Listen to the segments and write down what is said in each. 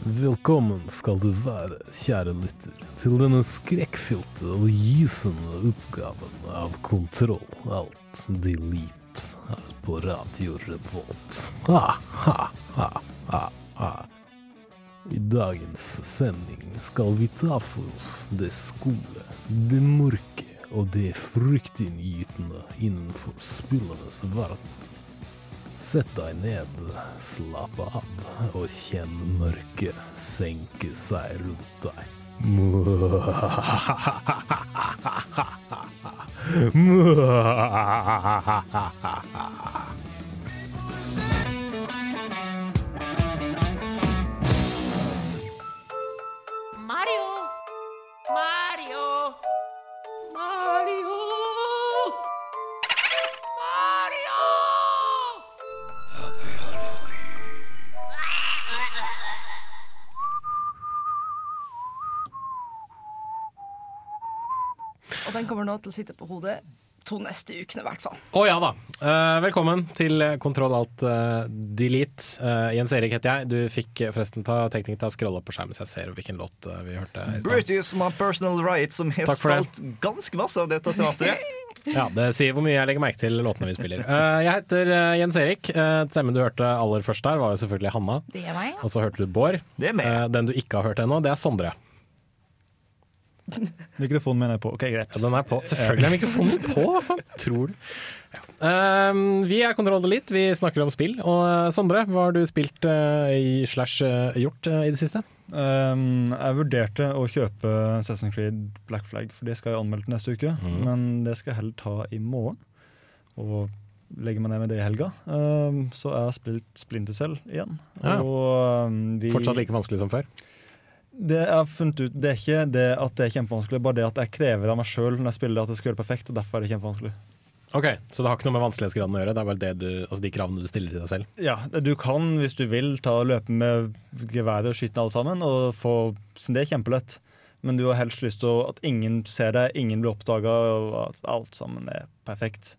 Velkommen skal du være, kjære lytter, til denne skrekkfylte og gysende utgaven av Kontroll alt delete her på Radio Revolt. Ha, ha, ha, ha, ha. I dagens sending skal vi ta for oss det skumle, det mørke og det fryktinngytende innenfor spillenes verden. Sett deg ned, slapp av og kjenn mørket senke seg rundt deg. Mario! den kommer nå til å sitte på hodet to neste ukene, i hvert fall. Å ja da. Eh, velkommen til Kontroll alt eh, delete. Eh, Jens Erik heter jeg. Du fikk forresten ta teknikk til å scrolle opp på skjermen så jeg ser hvilken låt vi hørte. i. British My Personal Right, som har spilt ganske masse av dette semesteret. Ja, Det sier hvor mye jeg legger merke til låtene vi spiller. Eh, jeg heter Jens Erik. Uh, stemmen du hørte aller først der, var jo selvfølgelig Hanna. Det er meg. Og så hørte du Bård. Det er meg. Eh, den du ikke har hørt ennå, det er Sondre. Mikrofonen min er på. Ok, greit. Ja, den er på. Selvfølgelig er mikrofonen på! Hva tror du? Ja. Um, vi er Kontroll Elite, vi snakker om spill. Og eh, Sondre, hva har du spilt uh, i slash uh, gjort uh, i det siste? Um, jeg vurderte å kjøpe Assassin's Creed Black Flag, for det skal jeg anmelde neste uke. Mm. Men det skal jeg heller ta i morgen, og legge meg ned med det i helga. Um, så jeg har spilt Splinter Cell igjen. Ja. Og um, vi Fortsatt like vanskelig som før? Det jeg har funnet ut, det er ikke det at det er kjempevanskelig, bare det at jeg krever av meg sjøl når jeg spiller at det skal gjøre det perfekt, og derfor er det kjempevanskelig. Ok, Så det har ikke noe med vanskelighetsgraden å gjøre? Det er bare det du, altså de kravene du stiller til deg selv? Ja, du kan, hvis du vil, ta og løpe med geværet og skyte alle sammen, og få så Det er kjempelett. Men du har helst lyst til at ingen ser deg, ingen blir oppdaga, og at alt sammen er perfekt.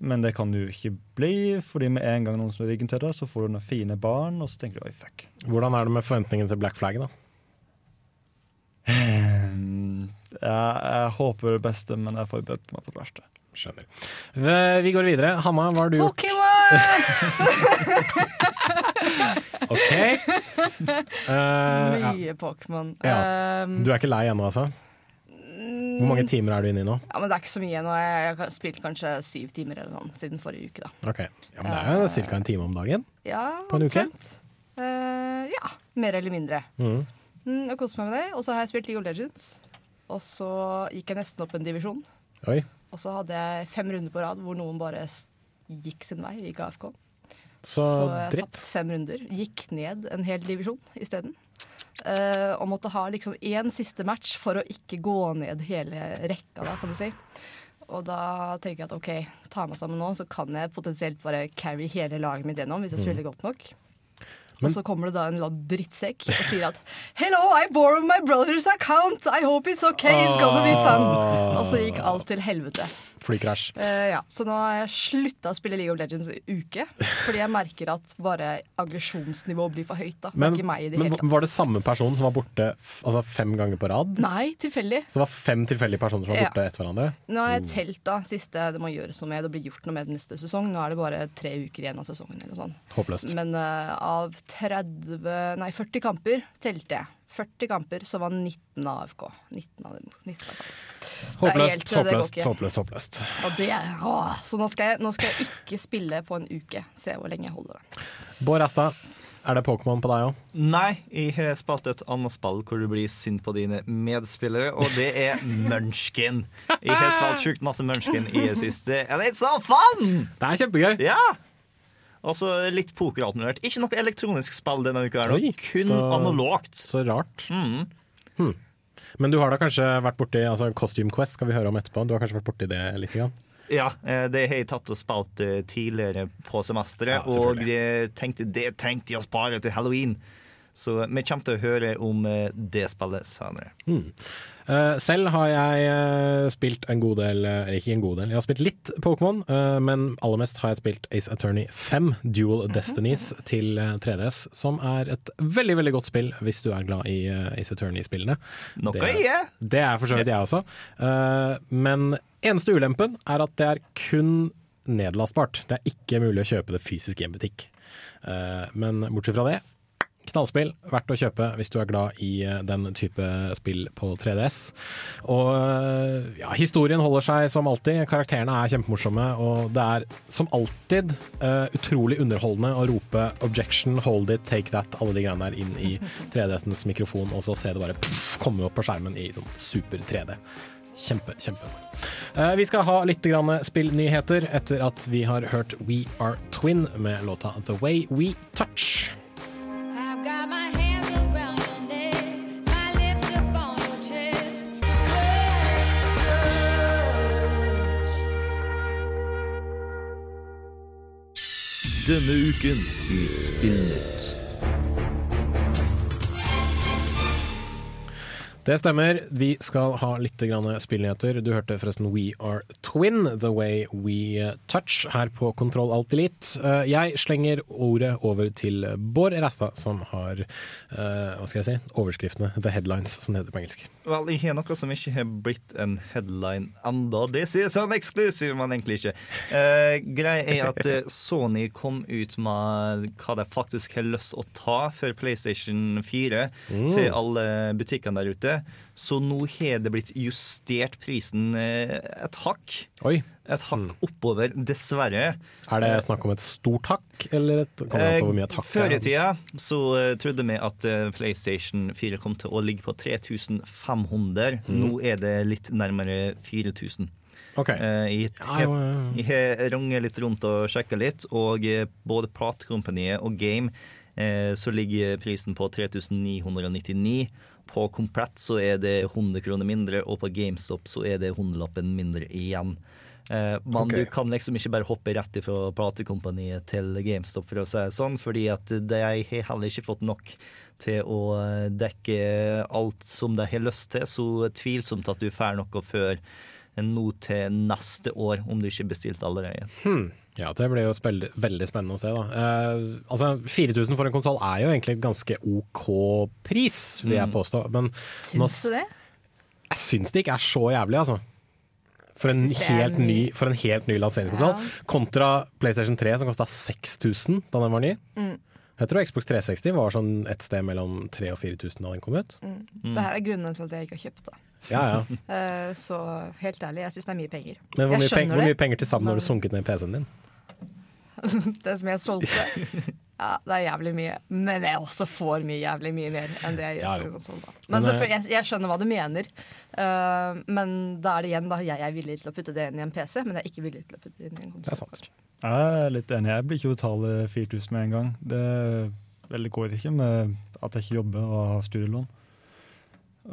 Men det kan du ikke bli, fordi med en gang noen snur ryggen til deg, så får du noen fine barn, og så tenker du oi, fuck. Hvordan er det med forventningene til Black Flag, da? Jeg, jeg håper det beste, men jeg forbereder meg på det verste. Skjønner. Vi- går videre. Hanna, hva har du gjort? Pokémon! OK. Ja. Mye Pokémon. Ja. Um, Du er ikke lei ennå, altså? Hvor mange timer er du inne i nå? ja, men det er ikke så mye nå. Jeg har spilt kanskje syv timer eller noe siden forrige uke. da Ok, ja, men Det er jo ca. en time om dagen. Ja, På en uke? Eh, ja, mer eller mindre. Mm. Mm, jeg koser meg med det. Og så har jeg spilt League of Legends. Og så gikk jeg nesten opp en divisjon. Oi. Og så hadde jeg fem runder på rad hvor noen bare gikk sin vei, gikk AFK. Så, Så jeg tapte fem runder. Gikk ned en hel divisjon isteden. Uh, og måtte ha liksom én siste match for å ikke gå ned hele rekka, da, kan du si. Og da tenker jeg at OK, ta meg sammen nå, så kan jeg potensielt bare carry hele laget mitt gjennom hvis jeg spiller godt nok. Men- og så kommer det da en drittsekk og sier at Hello, I borrowed my brother's account. I hope it's okay. It's gonna be fun. Ah. Og så gikk alt til helvete. Flykrasj. Uh, ja, Så nå har jeg slutta å spille League of Legends i uke. Fordi jeg merker at bare aggresjonsnivået blir for høyt. da Det Men, i det men var det samme person som var borte altså fem ganger på rad? Nei, tilfeldig. Så det var fem tilfeldige personer som var Ja. borte etter hverandre? Nå har jeg telt da siste det må gjøres noe med. Det blir gjort noe med neste sesong. Nå er det bare tre uker igjen av sesongen. eller sånt. Håpløst. Men uh, av 30, nei 40 kamper telte jeg. 40 kamper, så var 19 AFK. 19 av dem. 19 av Håpløst, helt- håpløst, håpløst. håpløst. Og det å, så nå skal, jeg, nå skal jeg ikke spille på en uke. Se hvor lenge jeg holder det. Bård Asta, er det Pokémon på deg òg? Nei, jeg har spilt et annet spill hvor du blir sint på dine medspillere, og det er Munchkin. Jeg har spilt sjukt masse Munchkin i det siste. And it's so fun! Det er kjempegøy! Ja! Og så litt poker alt. Ikke noe elektronisk spill denne uka. her. Oi, Kun så- analogt. Så rart. Mm. Men du har da kanskje vært borti altså Costume Quest skal vi høre om etterpå. Du har kanskje vært borti det litt? Grann. Ja, eh, det har jeg tatt og spilt eh, tidligere på semesteret, Ja, og selvfølgelig. tenkte det tenkte jeg å spare til halloween. Så vi kommer til å høre om eh, det spillet senere. Eh, selv har jeg eh, spilt en god del, eh, ikke en god del, jeg har spilt litt Pokémon, eh, men aller mest har jeg spilt Ace Attorney 5, Dual Destinies, til eh, 3DS, som er et veldig, veldig godt spill hvis du er glad i eh, Ace Attorney-spillene. Det-! Det er for så vidt jeg også. Eh, men eneste ulempen er at det er kun nedlastbart. Det er ikke mulig å kjøpe det fysisk i en butikk. Eh, men bortsett fra det, knallspill. Verdt å kjøpe hvis du er glad i eh, den type spill på 3DS. Og eh, ja, historien holder seg som alltid. Karakterene er kjempemorsomme, og det er som alltid uh, utrolig underholdende å rope 'objection', 'hold it', 'take that', alle de greiene der inn i 3DS-ens mikrofon, og så se det bare pff, komme opp på skjermen i sånn super 3D. Kjempe, kjempe. Vi skal ha litt grann spillnyheter etter at vi har hørt We Are Twin med låta The Way We Touch. Denne uken i Spillnytt. Det stemmer. Vi skal ha litt spillnyheter. Du hørte forresten We Are Twin, The Way We Touch, her på Kontroll Alt Elite. Eh, Jeg slenger ordet over til Bård Rastad, som har eh, hva skal jeg si, overskriftene, the headlines, som det heter på engelsk. Vel, jeg har noe som ikke har blitt en headline enda. Det sier sånn eksklusiv, men egentlig ikke. Eh, greia er at Sony kom ut med hva de faktisk har lyst å ta for PlayStation 4 til alle butikkene der ute. Så nå har det blitt justert prisen eh, et hakk. Oi, Et hakk oppover, dessverre. er det snakk om et stort hakk, eller et, kan det hvor mye et hakk Eh, Før i tida så eh, trodde vi at eh, PlayStation 4 kom til å ligge på 3500. Mm. Nå er det litt nærmere 4000. Okay. Eh, Jeg jeg har runget litt rundt og sjekka litt, og eh, både platekompaniet og Game eh, så ligger prisen på 3999. På Komplett så er det 100 kroner mindre, og på GameStop så er det hundrelappen mindre igjen. Eh, men okay. du kan liksom ikke bare hoppe rett fra platekompaniet til GameStop, for å si det sånn, fordi at de har heller ikke fått nok til å eh, dekke alt som de har lyst til, så tvilsomt at du får noe før nå til neste år, om du ikke bestilte allerede. Hmm. Ja, det blir jo veldig spennende å se, da. Eh, altså, 4000 for en konsoll er jo egentlig et ganske OK pris, vil jeg påstå. Men Syns du det? jeg syns det ikke er så jævlig, altså. For en, helt ny, for en helt ny lanseringskonsoll. Ja. Kontra PlayStation 3, som kosta 6000 da den var ny. Mm. Jeg tror Xbox 360 var sånn et sted mellom 3000 og 4000 da den kom ut. Det her er grunnen til at jeg ikke har kjøpt det. Ja, ja. Eh, så helt ærlig, jeg syns det er mye penger. Men hvor mye, peng, skjønner hvor mye penger til sammen har du sunket ned i PC-en din? Det som jeg solgte, ja, det er jævlig mye. Men jeg også får mye jævlig mye mer enn det jeg gjør Ja, da. Men, eh, jeg, jeg skjønner hva du mener. Uh, men da er det igjen da jeg er villig til å putte det inn i en PC, men jeg er ikke villig til å putte det inn i en konsoll. Jeg er litt enig. Jeg blir ikke å betale 4000 med en gang. Det går ikke med at jeg ikke jobber og har studielån.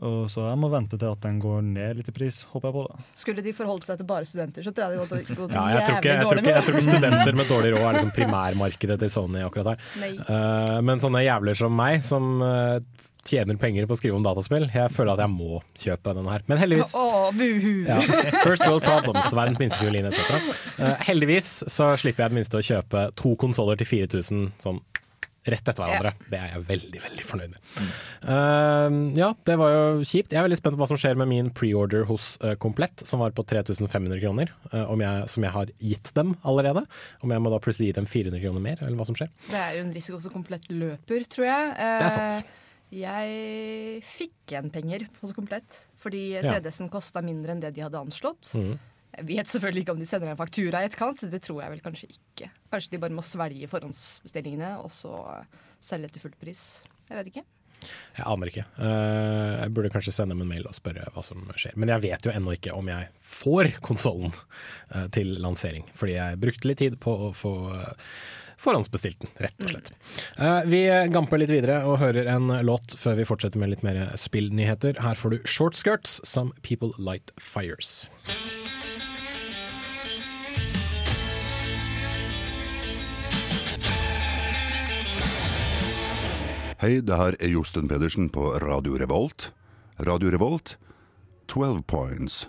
Og så jeg må vente til at den går ned litt i pris, håper jeg på. da. Skulle de forholdt seg til bare studenter, så tror jeg det hadde gått- Ja, jeg tror ikke, jeg tror ikke, jeg tror ikke studenter med dårlig råd er liksom primærmarkedet til Sony akkurat her. Eh, men sånne jævler som meg, som uh, tjener penger på å skrive om dataspill, jeg føler at jeg må kjøpe den her. Men heldigvis oh, buhu! ja, First World Problems, verdens minste fiolin etc. Uh, heldigvis så slipper jeg i det minste å kjøpe to konsoller til 4000 sånn rett etter hverandre. Det er jeg veldig, veldig fornøyd med. Eh, ja, det var jo kjipt. Jeg er veldig spent på hva som skjer med min preorder hos uh, Komplett, som var på 3500 kroner, uh, om jeg, som jeg har gitt dem allerede. Om jeg må da plutselig gi dem 400 kroner mer, eller hva som skjer. Det er jo en risiko som komplett løper, tror jeg. Eh, Det er sant. Jeg fikk igjen penger hos Komplett, fordi 3DS-en kosta mindre enn det de hadde anslått. Mhm. Jeg vet selvfølgelig ikke om de sender en faktura i etterkant, det tror jeg vel kanskje ikke. Kanskje de bare må svelge forhåndsbestillingene og så selge til full pris. Jeg vet ikke. Jeg aner ikke. Eh, jeg burde kanskje sende dem en mail og spørre hva som skjer. Men jeg vet jo ennå ikke om jeg får konsollen til lansering. Fordi jeg brukte litt tid på å få, forhåndsbestilt den, rett og slett. Eh, vi gamper litt videre og hører en låt før vi fortsetter med litt mer spillnyheter. Her får du Shortskirts som People Light Fires. Hei, det her er Josten Pedersen på Radio Revolt. Radio Revolt, 12 points.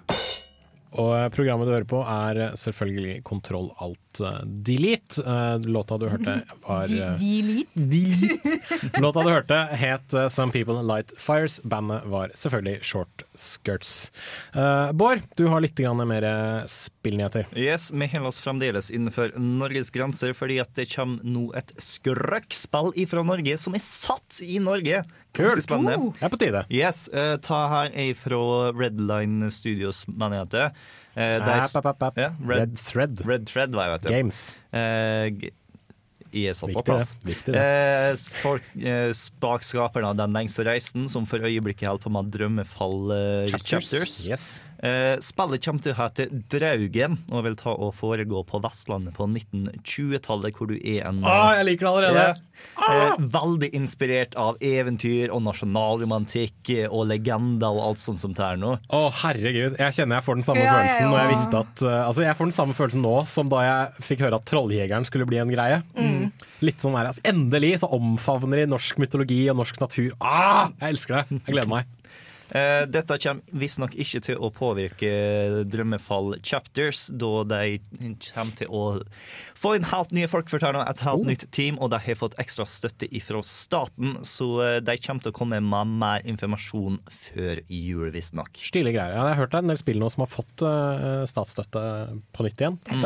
Og programmet du hører på er selvfølgelig Kontroll Alt eh, Delete. Eh, Låta du hørte var eh, Delete? Låta du hørte het Some People Light Fires. Bandet var selvfølgelig Short Skirts. Eh, Bård, du har litt mer spillnyheter. Yes, Vi holder oss fremdeles innenfor Norges grenser, fordi at det kommer nå et skrøkkspill fra Norge som er satt i Norge. Kult. spennende. Det er på tide. Yes, ta her ei fra Redline Studios, mener jeg at det er. Eh, App, app, app, app. Ja, Red Thread Red Thread, var jeg vet det. Games. Eh, jeg er satt på Viktig det, plass. viktig det. Eh, eh, bak skaperne av Den lengste reisen, som for øyeblikket holder på med Drømmefall eh, Chapters. Chapters. Yes. Eh, spillet kommer til å hete Draugen og vil ta og foregå på Vestlandet på 1920-tallet, hvor du er en Ah, jeg liker det allerede! Ja. Eh, veldig inspirert av eventyr og nasjonalromantikk eh, og legender og alt sånt som det er nå. Å, herregud. Jeg kjenner jeg får den samme Ja, ja, følelsen når jeg visste at uh, Altså, jeg får den samme følelsen nå som da jeg fikk høre at Trolljegeren skulle bli en greie. Mm. Litt sånn her, altså, Endelig så omfavner de norsk mytologi og norsk natur. Ah, jeg elsker det! Jeg gleder meg. Eh, dette kommer visstnok ikke til å påvirke Drømmefall Chapters, da de kommer til å få inn helt nye folk for Tærne, et helt nytt team, og de har fått ekstra støtte fra staten, så eh, de kommer til å komme med mer informasjon før jul, visstnok. Stilige greier. Ja, jeg har hørt det er en del spill nå som har fått uh, statsstøtte på nytt igjen. Mm.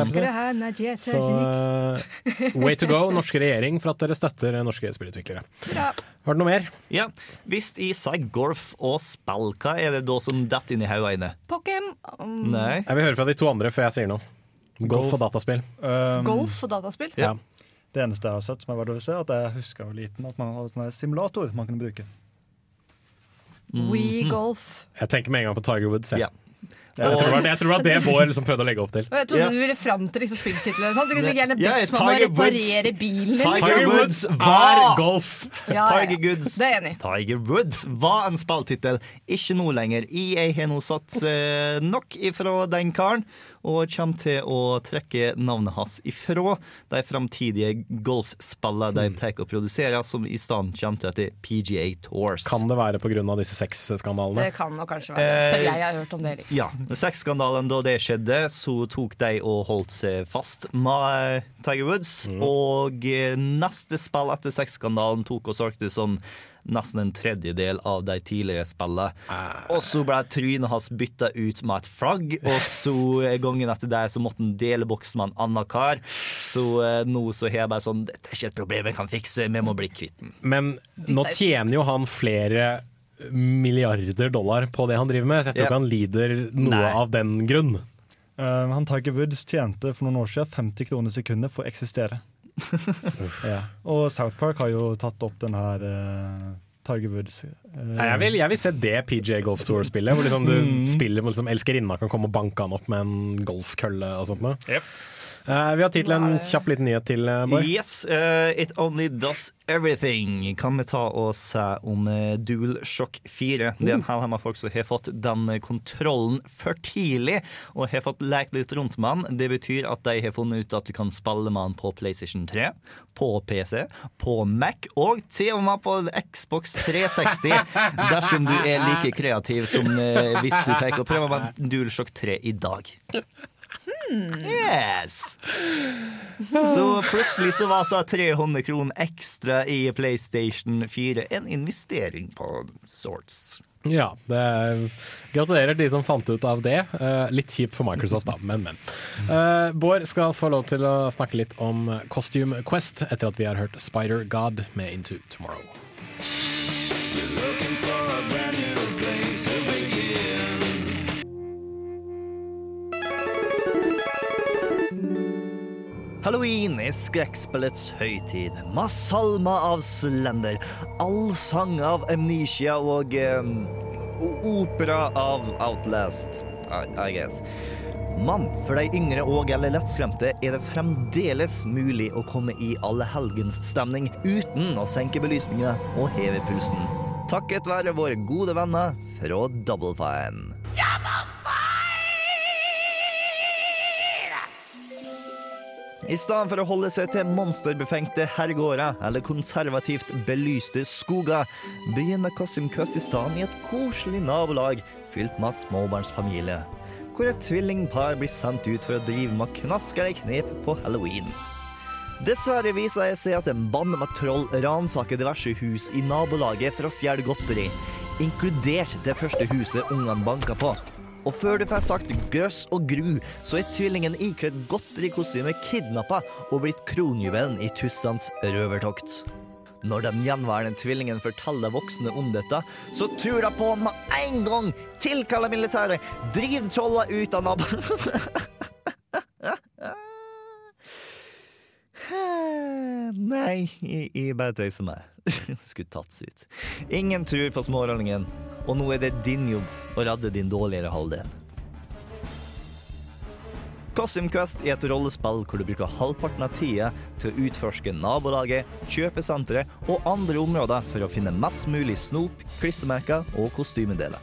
Så uh, way to go, norske regjering, for at dere støtter norske spillutviklere. Har du noe mer? Ja, Hvis i sier golf og spill, hva er det da som detter inn i hodet? Pokem. Um, Nei. Jeg vil høre fra de to andre før jeg sier noe. Golf og dataspill. Um, Golf og dataspill. Ja. Det eneste jeg har sett, som er verdt å se, at jeg husker jo liten at man hadde en simulator man kunne bruke. Wii Golf. Jeg tenker med en gang på Tiger Woods. Ja. Jeg, tror, det var det, jeg tror det var det Bård liksom prøvde å legge opp til. Og jeg trodde yeah. du ville fram til disse spilltitlene. Sånn. Du kunne gjerne bedt meg om å reparere bilen din. Tiger Liksom. Woods var ah! golf! Ja. Tiger er enig. Tiger Woods var en spilltittel, ikke nå lenger. EA har nå satt eh, nok ifra den karen, og kommer til å trekke navnet hans ifra de framtidige golfspillene de tar og produserer, som i stedet kommer til å hete PGA Tours. Kan det være pga. disse sexskandalene? Det kan nok kanskje være det. Så Eh, jeg har hørt om det. Liksom. Ja. Sexskandalen, da det skjedde, så tok de og holdt seg fast med Tiger Woods. Og eh, neste spill etter sexskandalen tok og solgte sånn nesten en tredjedel av de tidligere spillene. Og så ble trynet hans bytta ut med et flagg, og så eh, gangen etter det så måtte han dele boksen med en annen kar. Så eh, nå så har jeg bare sånn Dette er ikke et problem jeg kan fikse, vi må bli kvitt den. Men nå tjener jo han flere milliarder dollar på det han driver med, så jeg tror ikke ikke han lider noe Nei. av den grunn. Uh, han Tiger Woods tjente for noen år siden 50 kroner sekundet for å eksistere. ja. Og South Park har jo tatt opp den her uh, Tiger Woods. uh, Nei, jeg, vil, jeg vil se det PJ Golf Tour-spillet, hvor liksom du Mm. spiller med liksom elskerinna kan komme og banke han opp med en golfkølle og sånt noe. Yep. Eh, vi har tid til en kjapp liten nyhet til, uh, Bård. Yes, uh, It Only Does Everything kan vi ta og se om uh, DualShock 4. Det er en hel haug med folk som har fått den kontrollen for tidlig og har fått lekt litt rundt med den. Det betyr at de har funnet ut at du kan spille med den på PlayStation 3, på PC, på Mac og til og med på Xbox 360 dersom du er like kreativ som uh, hvis du tar og prøver med DualShock 3 i dag. Yes! Så plutselig så var så 300 kroner ekstra i PlayStation 4 en investering på sorts. Ja, det er, gratulerer de som fant ut av det. Eh, litt kjipt for Microsoft, da, men, men. Eh, Bård skal få lov til å snakke litt om Costume Quest etter at vi har hørt Spider God med Into Tomorrow. Halloween er skrekkspillets høytid. Masalma av Slender, allsang av Amnesia og eh, opera av Outlast, I, guess. Men for de yngre og eller lettskremte er det fremdeles mulig å komme i allehelgensstemning uten å senke belysninga og heve pulsen. Takket være våre gode venner fra Double Fine. Double Fine. I stedet for å holde seg til monsterbefengte herregårder eller konservativt belyste skoger, begynner Qasim Qasistan i et koselig nabolag fylt med småbarnsfamilie, hvor et tvillingpar blir sendt ut for å drive med knaskere knep på halloween. Dessverre viser det seg at en bande med troll ransaker diverse hus i nabolaget for å stjele godteri, inkludert det første huset ungene banka på. Og før du får sagt gøs og gru, så er tvillingen ikledd godterikostyme kidnappa og blitt kronjuvelen i tussans røvertokt. Når den gjenværende tvillingen forteller voksne om dette, så tror de på med en gang! Tilkaller militæret! Driv trolla ut av nabo... Nei, jeg, jeg bare tøyser meg. Skulle tatt seg ut. Ingen tror på smårollingen, og nå er det din jobb å redde din dårligere halvdel. Costume Quest er et rollespill hvor du bruker halvparten av tida til å utforske nabolaget, kjøpesenteret og andre områder for å finne mest mulig snop, klistremerker og kostymedeler.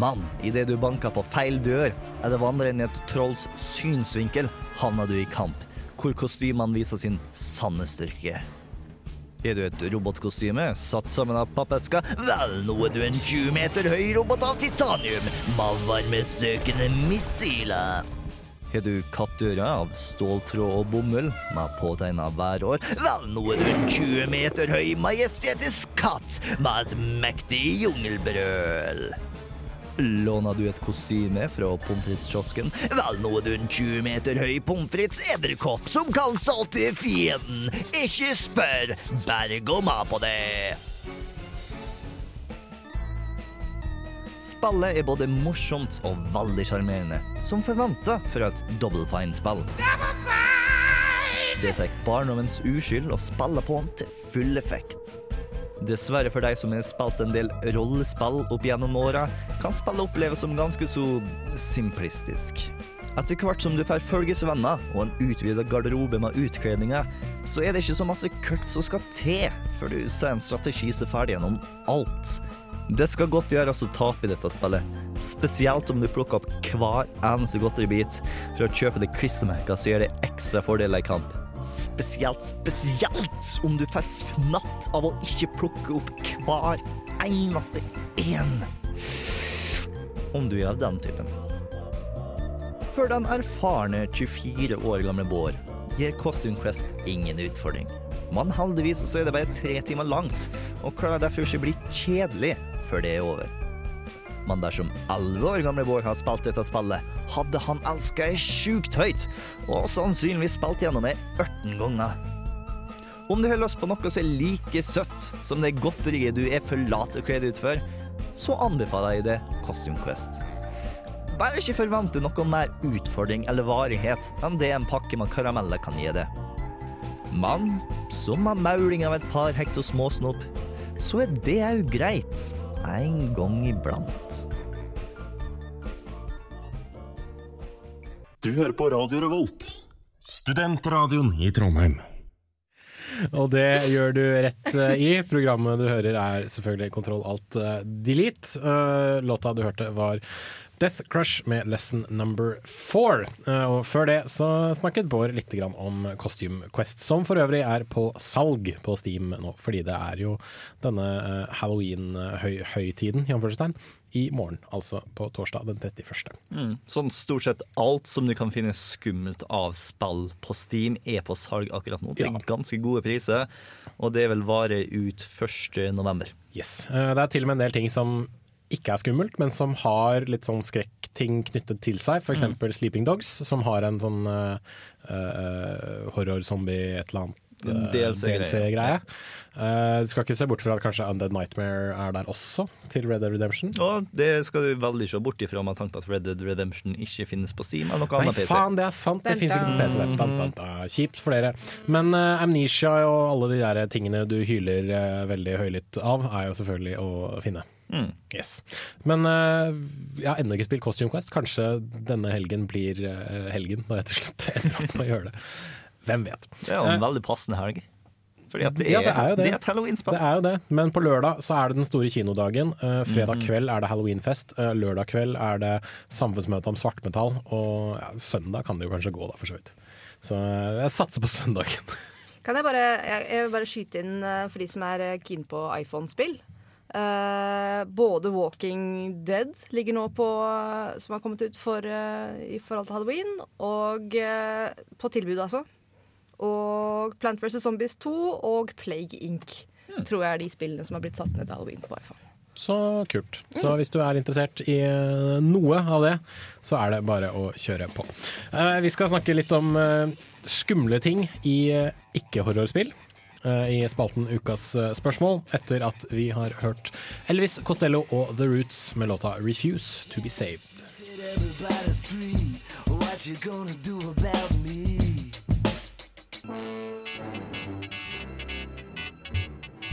Men idet du banker på feil dør, eller vandrer inn i et trolls synsvinkel, havner du i kamp, hvor kostymene viser sin sanne styrke. Du et robotkostyme satt sammen av pappesker? Vel, nå er du en 20 meter høy robot av titanium med varmesøkende missiler. Har du kattører av ståltråd og bomull med påtegna værår? Vel, nå er du en 20 meter høy majestetisk katt med et mektig jungelbrøl. Låner du et kostyme fra pomfritskiosken. Vel, nå er du en 20 meter høy pommes frites-edderkopp som kan salte fienden. Ikke spør, bare gå med på det. Spillet er både morsomt og veldig sjarmerende, som forventa for et Double Fine-spill. Det tar barndommens uskyld og spiller på den til full effekt. Dessverre for deg som har spilt en del rollespill opp gjennom åra, kan spillet oppleves som ganske så simplistisk. Etter hvert som du får følgesvenner og en utvida garderobe med utkledninger, så er det ikke så masse køkt som skal til før du ser en strategi som er ferdig gjennom alt. Det skal godt gjøres å tape i dette spillet, spesielt om du plukker opp hver eneste godteribit for å kjøpe det klistremerka som gjør det ekstra fordeler i kamp. Spesielt, spesielt om du får fnatt av å ikke plukke opp hver eneste en. Om du er av den typen. For den erfarne 24 år gamle Bård gir Costume Quest ingen utfordring. Men heldigvis så er det bare tre timer langt, og klarer derfor ikke bli kjedelig før det er over. Men dersom 11 år gamle Bård har spilt dette spillet, hadde han elska det sjukt høyt, og sannsynligvis spilt gjennom det 18 ganger. Om du har lyst på noe som er like søtt som det godteriet du er for lat til å kle deg ut for, så anbefaler jeg det Costume Quest. Bare ikke forvente noe mer utfordring eller varighet enn det en pakke med karameller kan gi det. Men som med mauling av et par hekto småsnop, så er det òg greit. En gang iblant. Du hører på Radio Revolt, studentradioen i Trondheim. Og det gjør du rett eh, i. Programmet du hører er selvfølgelig Kontroll alt eh, delete. Eh, låta du hørte var Death Crush med Lesson Number Four. Eh, og før det så snakket Bård litt om Costume Quest, som for øvrig er på salg på Steam nå, fordi det er jo denne eh, halloween-høytiden, i i morgen, altså på torsdag den 31. Mm. Sånn stort sett alt som du kan finne skummelt av spill på Steam, er på salg akkurat nå til ganske gode priser. Og det vil vare ut 1. november. Yes. Eh, Det er til og med en del ting som ikke er skummelt, men som har litt sånn skrekkting knyttet til seg. For eksempel Sleeping Dogs, som har en sånn uh, horror-zombie et eller annet. uh, DLC-greie. Uh, du skal ikke se bort fra at kanskje Undead Nightmare er der også, til Red Dead Redemption. Og det skal du veldig se bort ifra med tanke på at Red Dead Redemption ikke finnes på Steam eller noe Nei, annet PC. faen, det er sant! Det finnes fins ikke på PC. dun, dun. Kjipt for dere. Men uh, Amnesia og alle de der tingene du hyler uh, veldig høylytt av, er jo selvfølgelig å finne. Yes. Men uh, jeg har ennå ikke spilt Costume Quest. Kanskje denne helgen blir uh, helgen, når jeg til slutt ender opp med å gjøre det. Hvem vet. Det er jo en Eh, veldig passende helg. Fordi at det ja, det er jo det. det er. Det er jo det, men på lørdag så er det den store kinodagen. Uh, fredag kveld er det halloweenfest. Uh, lørdag kveld er det samfunnsmøte om svartmetall. Og ja, søndag kan det jo kanskje gå, da, for så vidt. Så uh, jeg satser på søndagen. Kan jeg bare, jeg, jeg vil bare skyte inn eh, for de som er eh, keen på iPhone-spill? Eh, både Walking Dead ligger nå på Som har kommet ut for, uh, i forhold til halloween. Og eh, på tilbud, altså. Og Plant vs. Zombies 2 og Plague Inc. Tror jeg er de spillene som har blitt satt ned til halloween på iPhone. Så kult. Så hvis du er interessert i noe av det, så er det bare å kjøre på. Vi skal snakke litt om skumle ting i eh, ikke-horrorspill. Eh, I spalten Ukas eh, spørsmål, etter at vi har hørt Elvis Costello og The Roots med låta 'Refuse To Be Saved'.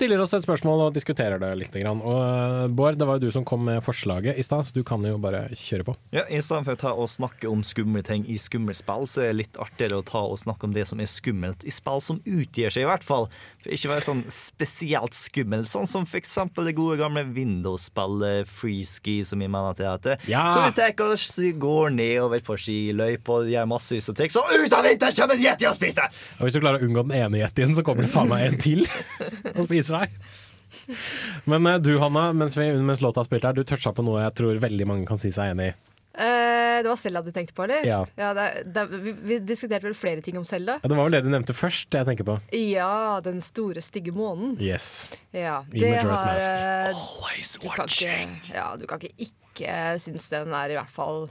stiller oss et spørsmål og diskuterer det litt. Og eh, Bård, det var jo du som kom med forslaget i stad, så du kan jo bare kjøre på. Ja, I stedet for å ta og snakke om skumle ting i skumle spill, så er det litt artigere å ta og snakke om det som er skummelt i spill som utgir seg, i hvert fall. For ikke være sånn spesielt skummel, sånn som for eksempel det gode gamle Windows-spillet Freeski, som vi mener til at det. Ja. Hvor vi tar og s- går nedover på skiløypa og gjør masse triks, og ut av vinteren kommer en yeti og spiser! Og hvis du klarer å unngå den ene yetien, så kommer det faen meg en til og spiser deg. Men eh, du Hanna, mens, vi, mens låta har spilt her, du toucha på noe jeg tror veldig mange kan si seg enig i. Eh, det var Selda du tenkte på, eller? Ja. det, det, vi, vi diskuterte vel flere ting om Selda. Ja, det var vel det du nevnte først, jeg tenker på. Ja, den store, stygge månen. Yes. Ja, I Majora's Mask. Always du kan ikke, ja, du kan ikke ikke synes den er i hvert fall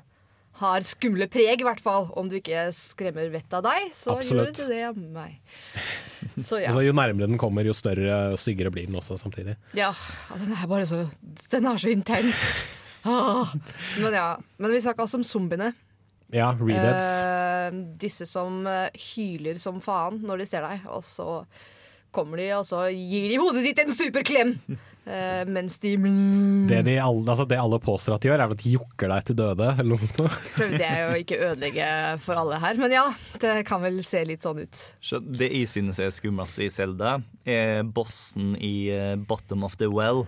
har skumle preg, i hvert fall. Om du ikke skremmer vettet av deg, så Absolutt. gjør du det av meg. Så ja. Altså, jo nærmere den kommer, jo større og styggere blir den også samtidig. Ja, altså, den er bare så Den er så intens. Ah. Men ja. Men vi snakka altså om zombiene. Ja, redeads. Eh, disse som eh, hyler som faen når de ser deg, og så kommer de, og så gir de hodet ditt en superklem! Uh, mens de Det, de alle, altså det alle påstår at de gjør, er at de jokker deg til døde, eller noe sånt. Prøvde jeg jo ikke ødelegge for alle her, men ja, det kan vel se litt sånn ut. Så det jeg synes er skumlest i Zelda, er bossen i eh, Bottom of the Well.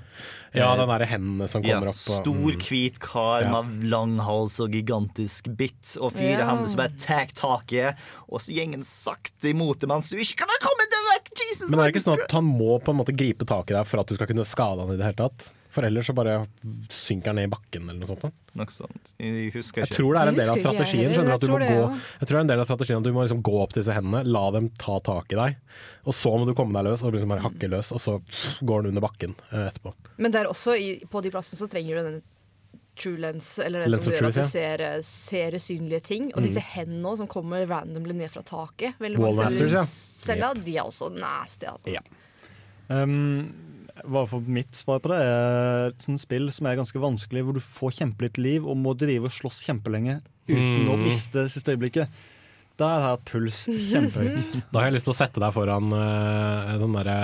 Ja, Eh, den derre hendene som kommer ja, opp. og- Stor, mm. hvit kar Ja. med lang hals og gigantisk bitt, og fire Ja. hender som bare tar taket, og så gjengen sakte imot det mens du ikke kan komme deg! Jesus! Men er det ikke sånn at han må på en måte gripe tak i deg for at du skal kunne skade han i det hele tatt? For ellers så bare synker han ned i bakken eller noe sånt. Noe sånt. Jeg husker Jeg tror det er en del av Jeg jeg strategien. jeg at du må tror det, gå, ja. jeg tror det er en del av strategien at du må liksom gå opp til disse hendene, la dem ta tak i deg, og så må du komme deg løs og liksom bare hakke løs, og så går den under bakken eh, etterpå. Men der også, i, på de plassene, så trenger du denne true lens, eller det Lens som gjør truth, at du ser, eh, ser usynlige ting. Og Mm. disse hendene som kommer randomly ned fra taket. Veldig Wall mange masters, ja. De er også nasty. Altså. Um, hva for mitt svar på det er et sånt spill som er ganske vanskelig, hvor du får kjempelitt liv og må drive og slåss kjempelenge uten å Mm. miste siste øyeblikket. Da har jeg hatt puls kjempehøyt. Da har jeg lyst til å sette deg foran uh, sånn derre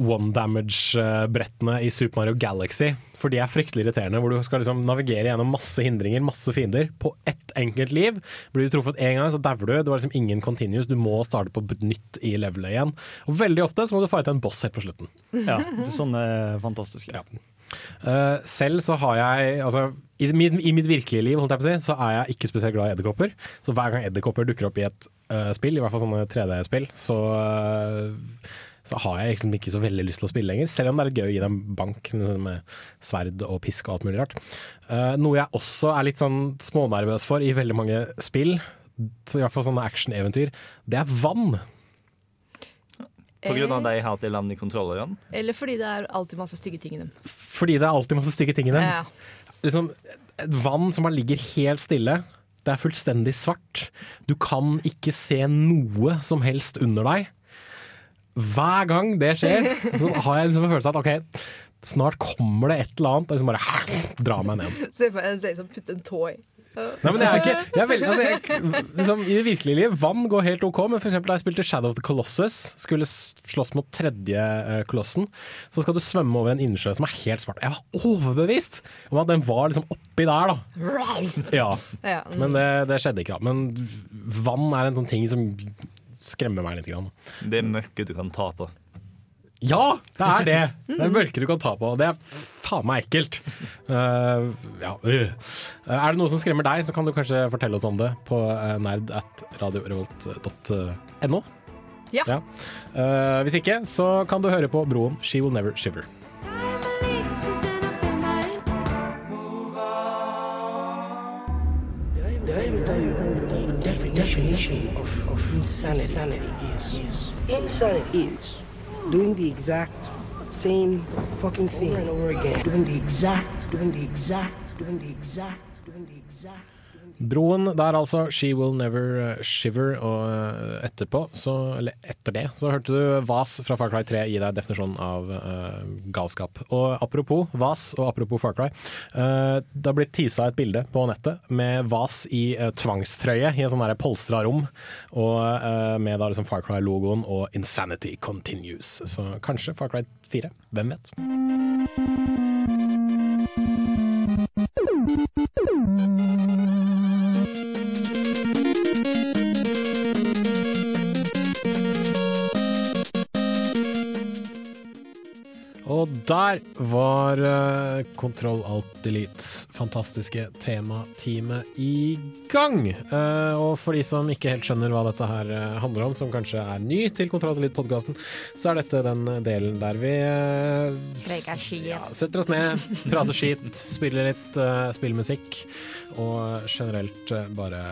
one damage-brettene i Super Mario Galaxy. For de er fryktelig irriterende, hvor du skal liksom navigere gjennom masse hindringer, masse fiender, på ett enkelt liv. Blir du truffet én gang, så dauer du. Det var liksom ingen continuous. Du må starte på nytt i levelet igjen. Og veldig ofte så må du fighte en boss helt på slutten. Ja, det, sånn er fantastisk. Ja. Eh, selv så har jeg altså, i, mitt, I mitt virkelige liv holdt jeg på å si, så er jeg ikke spesielt glad i edderkopper. Så hver gang edderkopper dukker opp i et uh, spill, i hvert fall sånne 3D-spill, så, uh, så har jeg liksom ikke så veldig lyst til å spille lenger. Selv om det er litt gøy å gi dem bank med, sånn sverd og pisk og alt mulig rart. Uh, noe jeg også er litt sånn smånervøs for i veldig mange spill, så i hvert fall sånne action-eventyr, det er vann. På grunn av alltid land i kontrollerne. Eller fordi det er alltid masse stygge ting i dem. Fordi det er alltid masse stygge ting i dem. Ja. Liksom, et vann som bare ligger helt stille. Det er fullstendig svart. Du kan ikke se noe som helst under deg. Hver gang det skjer, så har jeg liksom en følelse av at ok, snart kommer det et eller annet og liksom bare drar meg ned. Se for deg en som putter en tå i. Nei, men jeg er ikke jeg er veldig, altså, jeg, liksom, I det virkelige liv, vann går helt OK, men for eksempel da jeg spilte Shadow of the Colossus, skulle slåss mot tredje uh, kolossen, så skal du svømme over en innsjø som er helt svart. Jeg var overbevist om at den var liksom oppi der, da. Ja, Ja, mm. men det, det skjedde ikke, da. Men vann er en sånn ting som skremmer meg litt. Grann. Det er mørket du kan ta på. Ja, det er det! Det er mørket du kan ta på, det er faen meg ekkelt. Uh, ja, uh. Er det noe som skremmer deg, så kan du kanskje fortelle oss om det på uh, nerd at radiorevolt.no. Ja. Uh, hvis ikke, så kan du høre på Broen She Will Never Shiver. Definition of, of insanity, is? Insanity is doing the exact same fucking thing over and over again. Doing the exact, doing the exact, doing the exact, doing the exact. Broen der altså, She Will Never Shiver, og eh, etterpå, så, eller etter det, så hørte du Vas fra Far Cry 3 gi deg definisjonen av uh, galskap. Og apropos Vas, og apropos Far Cry, Uh, det har blitt tisa et bilde på nettet med Vas i uh, tvangstrøye i en sånn polstra rom, og eh, med da liksom Far Cry-logoen og Insanity Continues. Så kanskje Far Cry 4, hvem vet? Og der var uh, Kontroll Alt Deletes fantastiske tematime i gang. Uh, og for de som ikke helt skjønner hva dette her eh, handler om, som kanskje er ny til Kontroll Delete-podkasten, så er dette den delen der vi eh, ja, setter oss ned, prater skit, spiller litt uh, spillmusikk. Og generelt eh, bare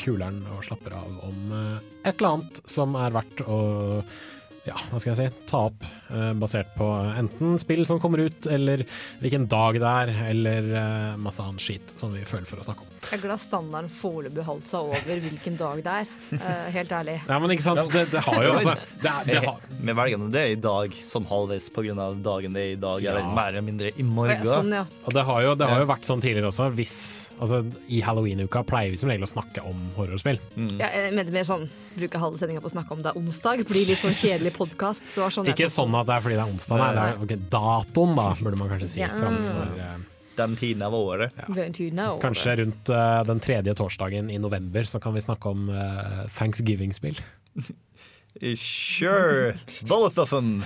kuler'n og slapper av om eh, et eller annet som er verdt å ja, hva skal jeg si, ta opp eh, basert på enten spill som kommer ut, eller hvilken dag det er, eller eh, masse annen skit som vi føler for å snakke om. Jeg er glad standarden foreløpig holdt seg over hvilken dag det er. Uh, helt ærlig. Ja, men ikke sant, det, det har jo altså det det har, Vi velger nå det i dag, sånn halvveis av dagen det er i dag, Ja. mer eller mindre i morgen. ja, sånn, ja. Og det har jo, det har jo vært sånn tidligere også. Hvis, altså, I halloween-uka pleier vi som regel å snakke om horrorspill. Ja, jeg mente mer sånn bruke halve sendinga på å snakke om det er onsdag. Blir litt sånn kjedelig podkast. Sånn Ikke sånn at det er fordi det er onsdag, nei. Det er, Okay, datoen, da, burde man kanskje si. Ja. Framfor eh, Den tiden av året. Kanskje rundt uh, den tredje torsdagen i november så kan vi snakke om uh, Thanksgiving-spill. Sure, both of them.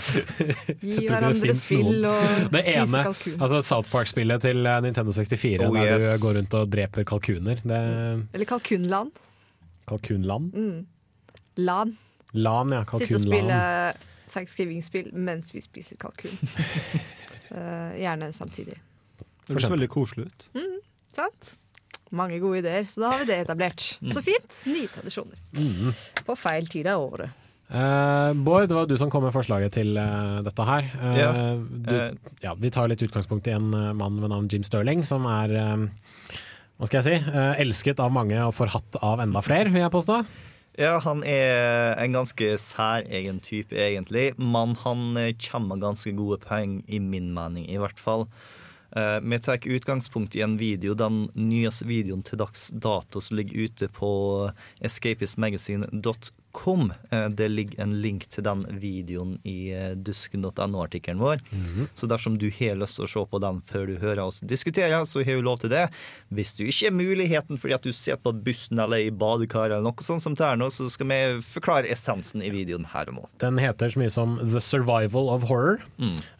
Gi hverandre spill noen. og Det spise ene, kalkun. altså South Park-spillet til eh, Nintendo 64, Oh, der yes. du går rundt og dreper kalkuner. Det Eller kalkunland. Kalkunland? Mm. Lan. Lan, ja. Sitte og spille Thanksgiving-spill mens vi spiser kalkun. uh, gjerne samtidig. Det høres veldig koselig ut. Mm, sant? Mange gode ideer, så da har vi det etablert. Mm. Så fint. Nye tradisjoner. Mm. På feil tid av året. Eh, Bård, det var du som kom med forslaget til eh, dette her. Eh, Ja. Du, Eh. ja, vi tar litt utgangspunkt i en eh, mann ved navn Jim Sterling, som er eh, hva skal jeg si, elsket av mange og forhatt av enda flere, vil jeg påstå. Ja, han er en ganske særegen type, egentlig. Men han kommer med ganske gode poeng, i min mening i hvert fall. Eh, Vi tar utgangspunkt i en video, den nyeste videoen til dags dato som ligger ute på escapismagazine.com. Eh, Det ligger en link til den videoen i eh, dusken.no-artikkelen vår. Så dersom du har lyst til å se på den før du hører oss diskutere, så har du lov til det. Hvis du ikke har muligheten fordi at du sitter på bussen eller i badekaret eller noe sånt som det er nå, så skal vi forklare essensen i videoen her og nå. Den heter så mye som The Survival of Horror.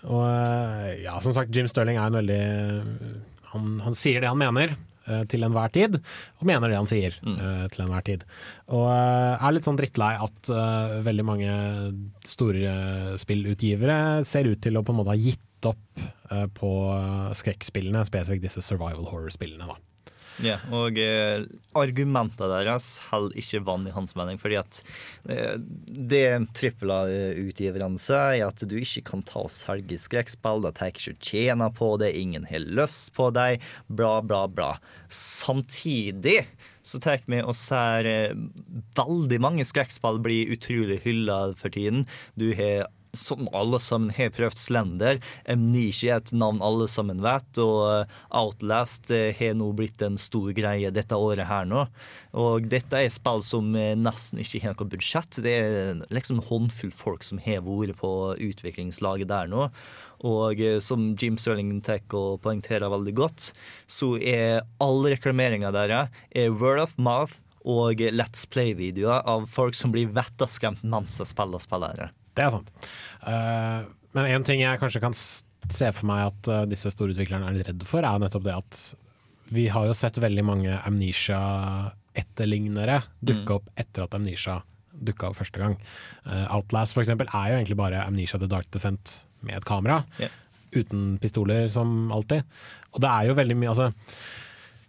Og eh, ja, som sagt, Jim Sterling er en veldig Han, han sier det han mener. Eh, Til enhver tid, og mener det han sier mm. til enhver tid. Og eh, er litt sånn drittlei at eh, veldig mange store spillutgivere ser ut til å på en måte ha gitt opp eh, på skrekkspillene, spesifikt disse survival horror-spillene. da. Ja, og eh, argumentene deres holder ikke vann i hans mening. fordi at eh, det trippelutgiverne sier, er at du ikke kan ta og selge skrekkspill. De tar ikke tjene på det, ingen har lyst på dem, bla, bla, bla. Samtidig så tar vi og ser eh, veldig mange skrekkspill bli utrolig hylla for tiden. Du har som alle sammen har prøvd Slender. Amnesia er et navn alle sammen vet. Og eh, Outlast eh, har nå blitt en stor greie dette året her nå. Og dette er spill som eh, nesten ikke har noe budsjett. Det er liksom en håndfull folk som har vært på utviklingslaget der nå. Og som Jim Sterling tar og poengterer veldig godt, så er all reklameringa deres er word of mouth og Let's Play-videoer av folk som blir vettaskremt mens de spiller spillere. Det er sant. Uh, men en ting jeg kanskje kan se for meg at uh, disse store utviklerne er litt redde for, er nettopp det at vi har jo sett veldig mange Amnesia-etterlignere dukke Mm. opp etter at Amnesia dukka opp første gang. Uh, Outlast for eksempel er jo egentlig bare Amnesia The Dark Descent med et kamera. Uten pistoler, som alltid. Og det er jo veldig mye altså,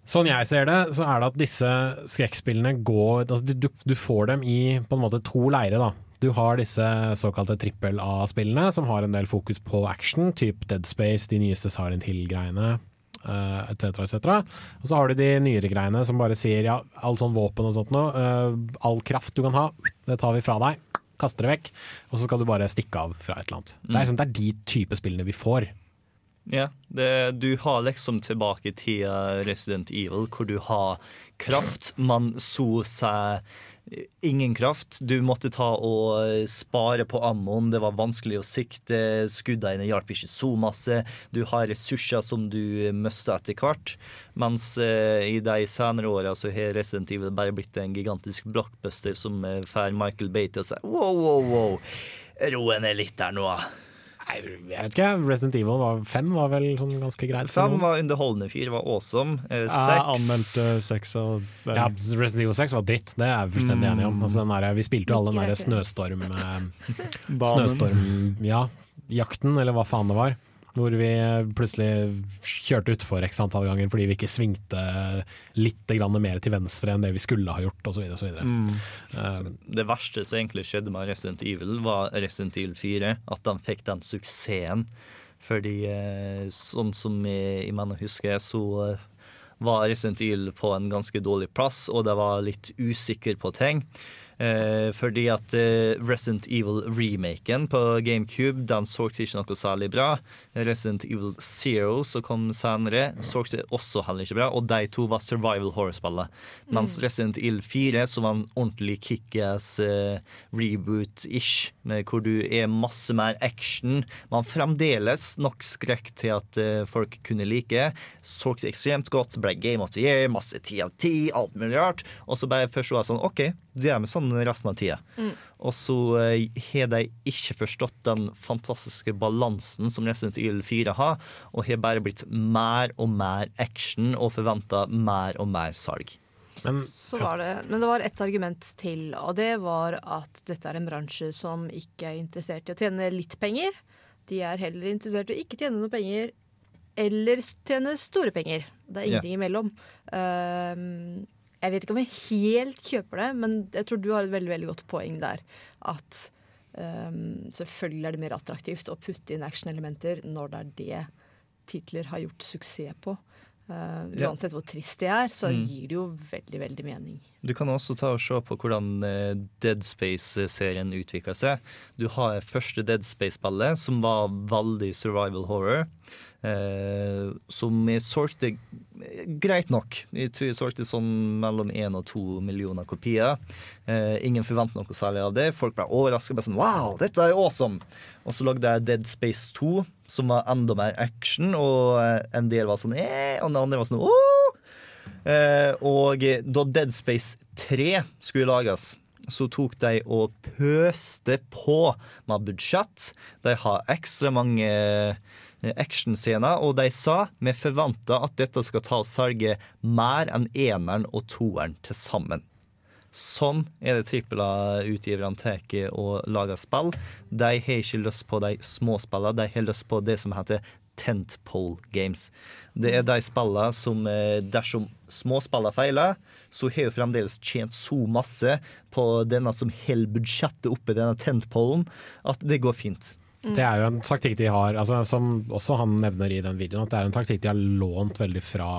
Sånn jeg ser det, så er det at disse skrekkspillene går altså, du, du får dem i på en måte to leire. da. Du har disse såkalte trippel A-spillene, som har en del fokus på action, typ Dead Space, de nyeste Silent Hill-greiene, uh, etc., etc. Og så har du de nyere greiene som bare sier ja, all sånn våpen og sånt noe, eh, all kraft du kan ha, det tar vi fra deg, kaster det vekk, og så skal du bare stikke av fra et eller annet. Det, er sånn, det er de type spillene vi får. Ja, det, du har liksom tilbake til Resident Evil, hvor du har kraft. Man så seg ingen kraft. Du måtte ta og spare på ammoen. Det var vanskelig å sikte. Skuddene hjalp ikke så masse. Du har ressurser som du mister etter hvert. Mens eh, i de senere åra så har Resident Evil bare blitt en gigantisk blockbuster som eh, får Michael Bay til å si wow, wow, wow. Roen er litt der nå. Nei, jeg vet ikke, Resident Evil var, 5 var vel sånn ganske greit. Fem var underholdende, fire var awesome. Eh, Jeg Seks anmeldte seks og Ja, Resident Evil 6 var dritt, det er jeg fullstendig enig om. Mm. Altså, den der, vi spilte jo alle den der snøstorm... Eh, snøstorm... Ja, jakten, eller hva faen det var. Hvor vi plutselig kjørte utfor x antall ganger fordi vi ikke svingte litt grann mer til venstre enn det vi skulle ha gjort, osv. Mm. Uh, Det verste som egentlig skjedde med Resident Evil, var Resident Evil 4. At de fikk den suksessen. Fordi eh, sånn som jeg, jeg mener husker, så var Resident Evil på en ganske dårlig plass, og det var litt usikker på ting. Eh, fordi at eh, Resident Evil-remaken på GameCube den så ikke noe særlig bra. Resident Evil Zero, som kom senere, så også heller ikke bra. Og de to var survival horror-spillet. Mens Mm. Resident Evil 4 så var en ordentlig kickass eh, reboot-ish, hvor du er masse mer action. Men fremdeles nok skrekk til at eh, folk kunne like. Solgte ekstremt godt, ble Game of the Year, masse ti av ti, alt mulig rart. Og så bare først var det sånn OK, det er med sånn resten av tida. Mm. Og så eh, har de ikke forstått den fantastiske balansen som Resident Evil 4 har, og har bare blitt mer og mer action og forventa mer og mer salg. Så var det, men det var ett argument til, og det var at dette er en bransje som ikke er interessert i å tjene litt penger. De er heller interessert i å ikke tjene noe penger, eller tjene store penger. Det er ingenting ingenting imellom. Ehm, jeg vet ikke om jeg helt kjøper det, men jeg tror du har et veldig, veldig godt poeng der. At um, selvfølgelig er det mer attraktivt å putte inn actionelementer når det er det titler har gjort suksess på. Ja. uansett hvor trist det er, så Mm. gir det jo veldig, veldig mening. Du kan også ta og se på hvordan eh, Dead Space-serien utvikla seg. Du har første Dead Space-spillet, som var veldig survival horror. Eh, som jeg solgte greit nok. Jeg tror jeg solgte sånn mellom én og to millioner kopier. Eh, ingen forventet noe særlig av det. Folk ble overraska. Sånn, wow, awesome! Og så lagde jeg Dead Space 2, som var enda mer action, og eh, en del var sånn eh, og den andre var sånn oh! Eh, og da Dead Space 3 skulle lages, så tok de og pøste på med budsjett. De har ekstra mange actionscener, og de sa vi forventer at dette skal ta og selge mer enn eneren og toeren til sammen. Sånn er det trippel A-utgiverne tar og lager spill. De har ikke lyst på de små spillene, de har lyst på det som heter tentpole games. Det er de spillene som eh, dersom småspillene feiler, så har jo fremdeles tjent så masse på denne som holder budsjettet oppe, denne tentpolen, at det går fint. Det er jo en taktikk de har, altså, som også han nevner i den videoen, at det er en taktikk de har lånt veldig fra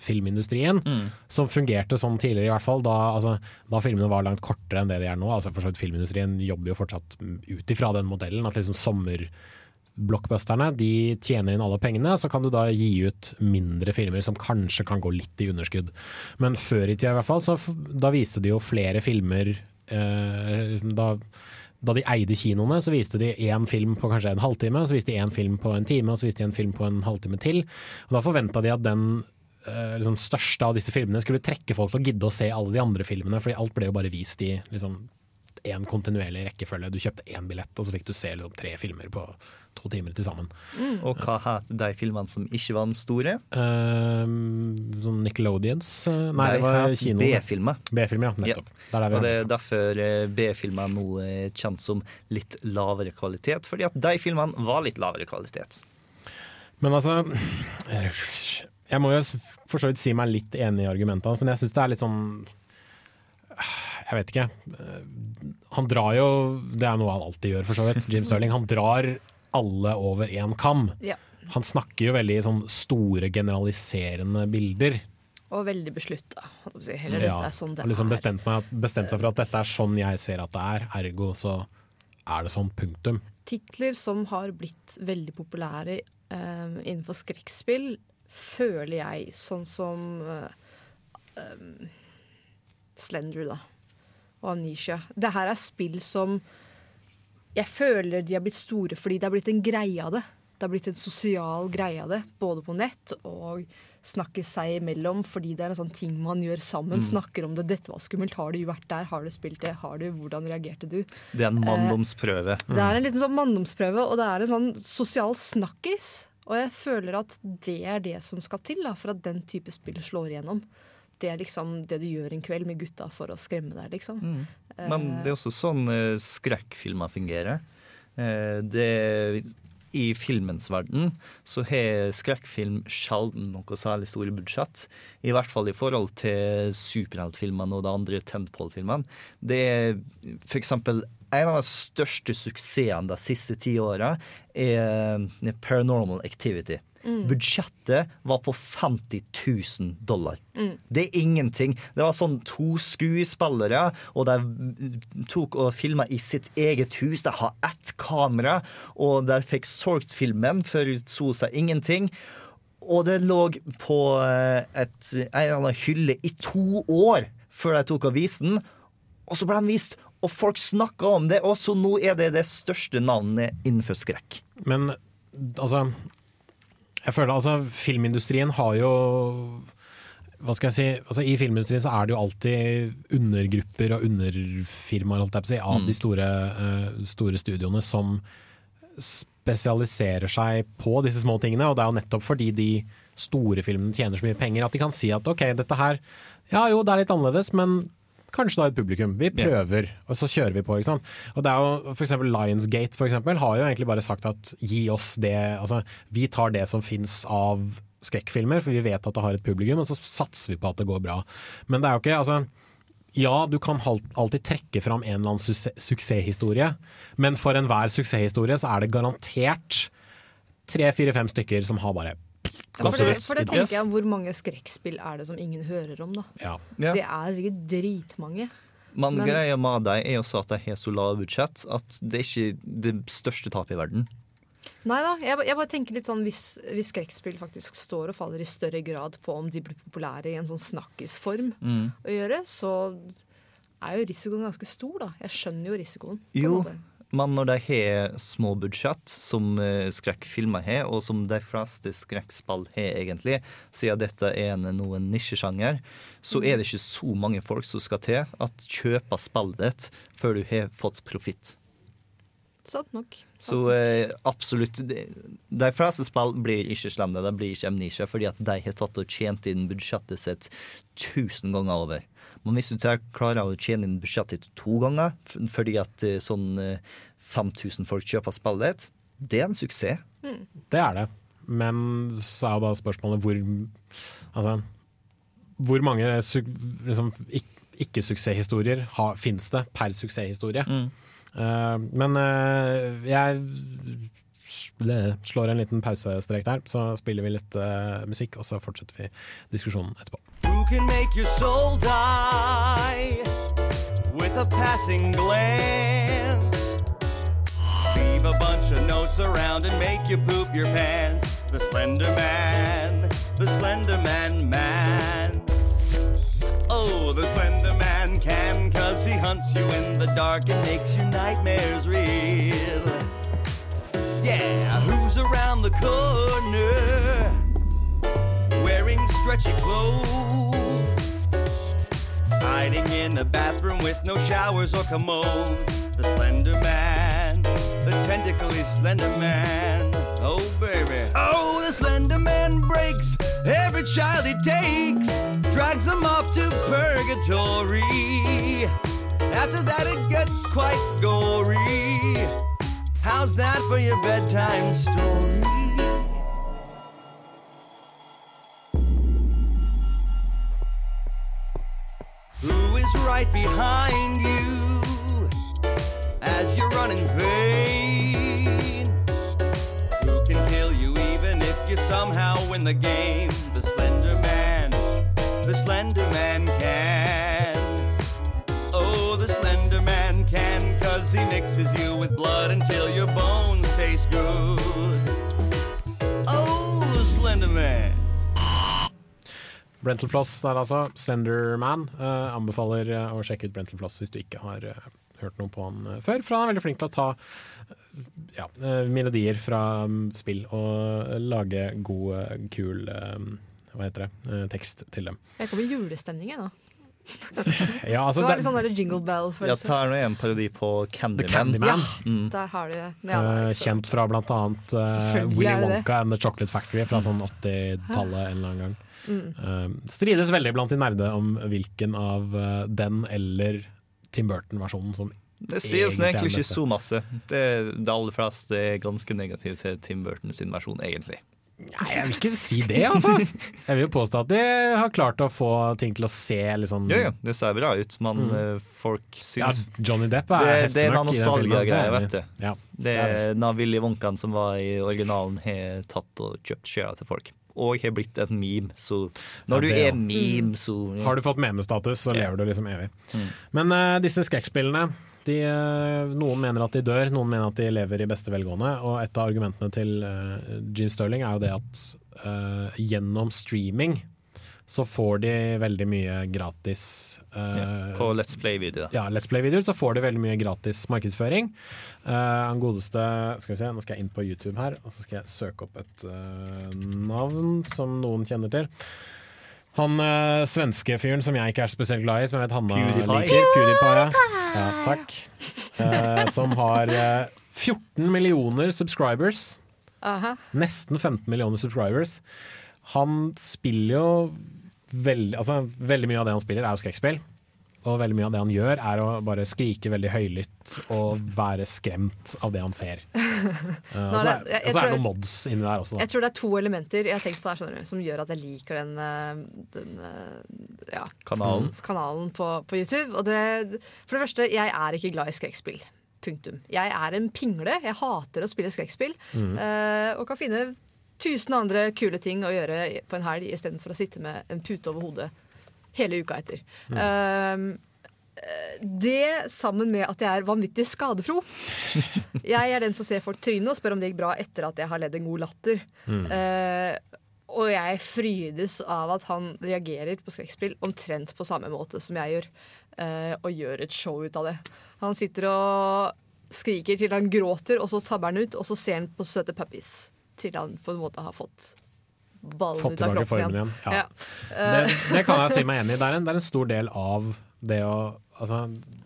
filmindustrien, som fungerte sånn tidligere i hvert fall, da, altså, da filmene var langt kortere enn det de er nå. Altså, for så vidt Filmindustrien jobber jo fortsatt ut ifra den modellen, at liksom sommerblockbusterne de tjener inn alle pengene, så kan du da gi ut mindre filmer som kanskje kan gå litt i underskudd. Men før i tida i hvert fall, så da viste de jo flere filmer eh, da da de eide kinoene, så viste de én film på kanskje en halvtime, så viste de én film på en time, og så viste de en film på en halvtime til. Og da forventa de at den eh, liksom, største av disse filmene skulle trekke folk til å gidde å se alle de andre filmene, fordi alt ble jo bare vist i liksom én kontinuerlig rekkefølge. Du kjøpte én billett, og så fikk du se liksom, tre filmer på to timer til sammen. Og hva het de filmene som ikke var den store? Uh, sånn Nickelodeons eh, Nei, De det var kino. B-filmer. B-filmer, ja. Nettopp. Er der vi og det det er derfor eh, B-filmer nå er kjent som litt lavere kvalitet, fordi at de filmene var litt lavere kvalitet. Men altså eh, Jeg må jo for så vidt si meg litt enig i argumentene, men jeg syns det er litt sånn Jeg vet ikke. Eh, Han drar jo Det er noe han alltid gjør, for så vidt. Jim Sterling. Han drar alle over én kam. Ja. Han snakker jo veldig i sånn store, generaliserende bilder. Og veldig beslutta. si. Eller Ja, dette er sånn det liksom bestemt, meg, bestemt seg for at dette er sånn jeg ser at det er, ergo så er det sånn, punktum. Titler som har blitt veldig populære um, innenfor skrekkspill, føler jeg sånn som uh, um, Slender, da. Og Amnesia. Det her er spill som jeg føler de har blitt store fordi det har blitt en greie av det. Det har blitt en sosial greie av det, både på nett og snakke seg imellom, fordi det er en sånn ting man gjør sammen. Mm. Snakker om det. 'Dette var skummelt. Har du vært der? Har du spilt det? Har du? Hvordan reagerte du?' Det er en manndomsprøve. Det er en liten sånn manndomsprøve, og det er en sånn sosial snakkis. Og jeg føler at det er det som skal til da, for at den type spill slår igjennom. Det er liksom det du gjør en kveld med gutta for å skremme deg, liksom. Mm. Men det er også sånn eh, skrekkfilmer fungerer. Eh, det, I filmens verden så har skrekkfilm sjelden noe særlig store budsjett. I hvert fall i forhold til superheltfilmene og de andre tentpole-filmene. Det er eksempel en av de største suksessene de siste ti åra er eh, Paranormal Activity. Mm. Budsjettet var på 50 000 dollar. Mm. Det er ingenting. Det var sånn to skuespillere, og de tok og filma i sitt eget hus. De har ett kamera, og de fikk solgt filmen for så seg ingenting. Og det lå på eh, et, en eller annen hylle i to år før de tok avisen. Og så ble den vist, og folk snakka om det, og så nå er det det største navnet innenfor skrekk. Men altså Jeg føler altså filmindustrien har jo hva skal jeg si, altså I filmindustrien så er det jo alltid undergrupper og underfirmaer holdt jeg på å si, av Mm. de store, uh, store studioene som spesialiserer seg på disse små tingene. Og det er jo nettopp fordi de store filmene tjener så mye penger at de kan si at ok, dette her Ja jo, det er litt annerledes, men kanskje da et publikum. Vi prøver, prøver, og så kjører vi på. ikke sant? Og det er jo for eksempel Lionsgate for eksempel, har jo egentlig bare sagt at gi oss det Altså, vi tar det som fins av skrekkfilmer, for vi vet at det har et publikum, og så satser vi på at det går bra. Men det er jo ikke altså ja, du kan alltid trekke fram en eller annen su suksesshistorie, men for enhver suksesshistorie så er det garantert tre, fire, fem stykker som har bare Ja, for, det, for det tenker jeg, Hvor mange skrekkspill er det som ingen hører om, da? Ja. Ja. Det er sikkert dritmange. Men, Men- greia med dem er også at de har så lave budsjett at det er ikke det største tapet i verden. Nei da, jeg, jeg bare tenker litt sånn hvis, hvis skrekkspill faktisk står og faller i større grad på om de blir populære i en sånn snakkisform Mm. å gjøre, så er jo risikoen ganske stor, da. Jeg skjønner jo risikoen. Jo, måte. Men når de har små budsjett, som eh, skrekkfilmer har, og som de fleste skrekkspill har egentlig, siden dette er en, noen nisjesjanger, så er det ikke så mange folk som skal til at kjøper spillet ditt før du har fått profitt. Sant nok. Så eh, absolutt. De fleste spill blir ikke slemme. De blir ikke amnesia fordi at de har tatt og tjent inn budsjettet sitt tusen ganger over. Men hvis du klarer å tjene inn budsjettet ditt to ganger fordi at eh, sånn eh, 5000 folk kjøper spillet ditt, det er en suksess. Mm. Det er det. men så er jo da spørsmålet hvor Altså, hvor mange su liksom, ikke-suksesshistorier finnes fins det per suksesshistorie? Eh, men uh, jeg slår en liten pausestrek der, så spiller vi litt eh, musikk, og så fortsetter vi diskusjonen etterpå. Who can make your soul die with a passing glance? Leave a bunch of notes around and make you poop your pants. The Slender Man, the Slender Man Man. Oh, the Slender Man can, cause he hunts you in the dark and makes your nightmares real. Yeah, who's around the corner? Wearing stretchy clothes. Hiding in a bathroom with no showers or commode. The Slender Man, the tentacly Slender Man. Oh, baby. Oh, the Slender Man breaks every child he takes, drags them off to purgatory. After that, it gets quite gory. How's that for your bedtime story? Who is right behind you as you run in vain? Who can kill you even if you somehow win the game? The Slender Man, the Slender Man can. Brental Floss der altså, Slenderman. Uh, anbefaler eh, å sjekke ut Brental Floss hvis du ikke har uh, hørt noe på han før. For han er veldig flink til å ta ja, melodier fra mm, spill og lage god, kul hva heter det, tekst til dem. Jeg kommer i julestemning, jeg nå. Ja, altså, det var litt sånn der Jingle Bell-følelse. tar nå en parodi på Candyman. Candyman. Ja, Mm. der har du det. Ja, det er kjent fra blant annet uh, Willy er. Wonka and The Chocolate Factory fra sånn 80-tallet en eller annen gang. Mm. Eh, strides veldig blant de nerde om hvilken av eh, den eller Tim Burton-versjonen som Det sies egentlig ikke så masse. Det, det aller fleste er ganske negativt til Tim Burton sin versjon, egentlig. Nei, jeg vil ikke si det, altså. Jeg vil jo påstå at de har klart å få ting til å se litt sånn Ja, ja, det ser bra ut, men Mm. folk folk Ja, Johnny Depp er det, det er en er vet du. Ja, det er den Willy Wonkan som var i originalen, har tatt og kjøpt sjela til folk. Og har blitt et meme, så når Ja, du er meme, så Har du fått memestatus, så lever du liksom evig. Mm. Men uh, disse skrekkspillene de, eh, Noen mener at de dør, noen mener at de lever i beste velgående. Og et av argumentene til uh, Jim Sterling er jo det at gjennom streaming så får de veldig mye gratis uh, Ja, på Let's Play-videoer. Ja, Let's Play-videoer så får de veldig mye gratis markedsføring. Eh, Han godeste Skal vi se, nå skal jeg inn på YouTube her, og så skal jeg søke opp et uh, navn som noen kjenner til. Han uh, svenske fyren som jeg ikke er spesielt glad i, som jeg vet Hanna PewDiePie. liker. PewDiePie. Ja. ja, takk. Uh, som har uh, 14 millioner subscribers. Aha. Nesten 15 millioner subscribers. Han spiller jo veldig Altså, veldig mye av det han spiller, er jo skrekkspill. Og veldig mye av det han gjør, er å bare skrike veldig høylytt og være skremt av det han ser. Uh, og så er, det- jeg- jeg og så er det noen mods inni der også, da. Jeg tror det er to elementer jeg har tenkt på der, som gjør at jeg liker den, eh, den eh, ja, Kanalen. kanalen på, på YouTube. Og det, for det første, jeg er ikke glad i skrekkspill. Punktum. Jeg er en pingle. Jeg hater å spille skrekkspill. Mm. Uh, og kan finne tusen andre kule ting å gjøre på en helg istedenfor å sitte med en pute over hodet hele uka etter. Um, det sammen med at jeg er vanvittig skadefro. Jeg er den som ser folk tryne og spør om det gikk bra etter at jeg har ledd en god latter. Mm. Eh, og jeg frydes av at han reagerer på skrekkspill omtrent på samme måte som jeg gjør, eh, og gjør et show ut av det. Han sitter og skriker til han gråter, og så tabber han ut, og så ser han på søte puppies til han på en måte har fått ballen Fått ut av kroppen igjen. igjen. Ja. Ja. Det, det kan jeg si meg enig i. Det er en, det er en stor del av det å altså,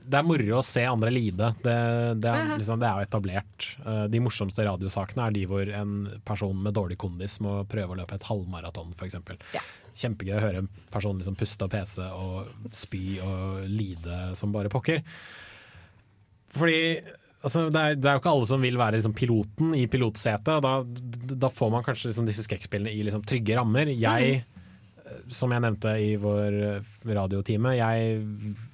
Det er moro å se andre lide. Det, det, er, liksom, det er jo etablert. Eh, De morsomste radiosakene er de hvor en person med dårlig kondis må prøve å løpe et halvmaraton, f.eks. Kjempegøy å høre en person liksom puste og pese og spy og lide som bare pokker. Fordi Altså, det, er, det er jo ikke alle som vil være liksom, piloten i pilotsetet. Da, da får man kanskje liksom, disse skrekkspillene i liksom, trygge rammer. Jeg, eh, som jeg nevnte i vår radioteam, radiotime, jeg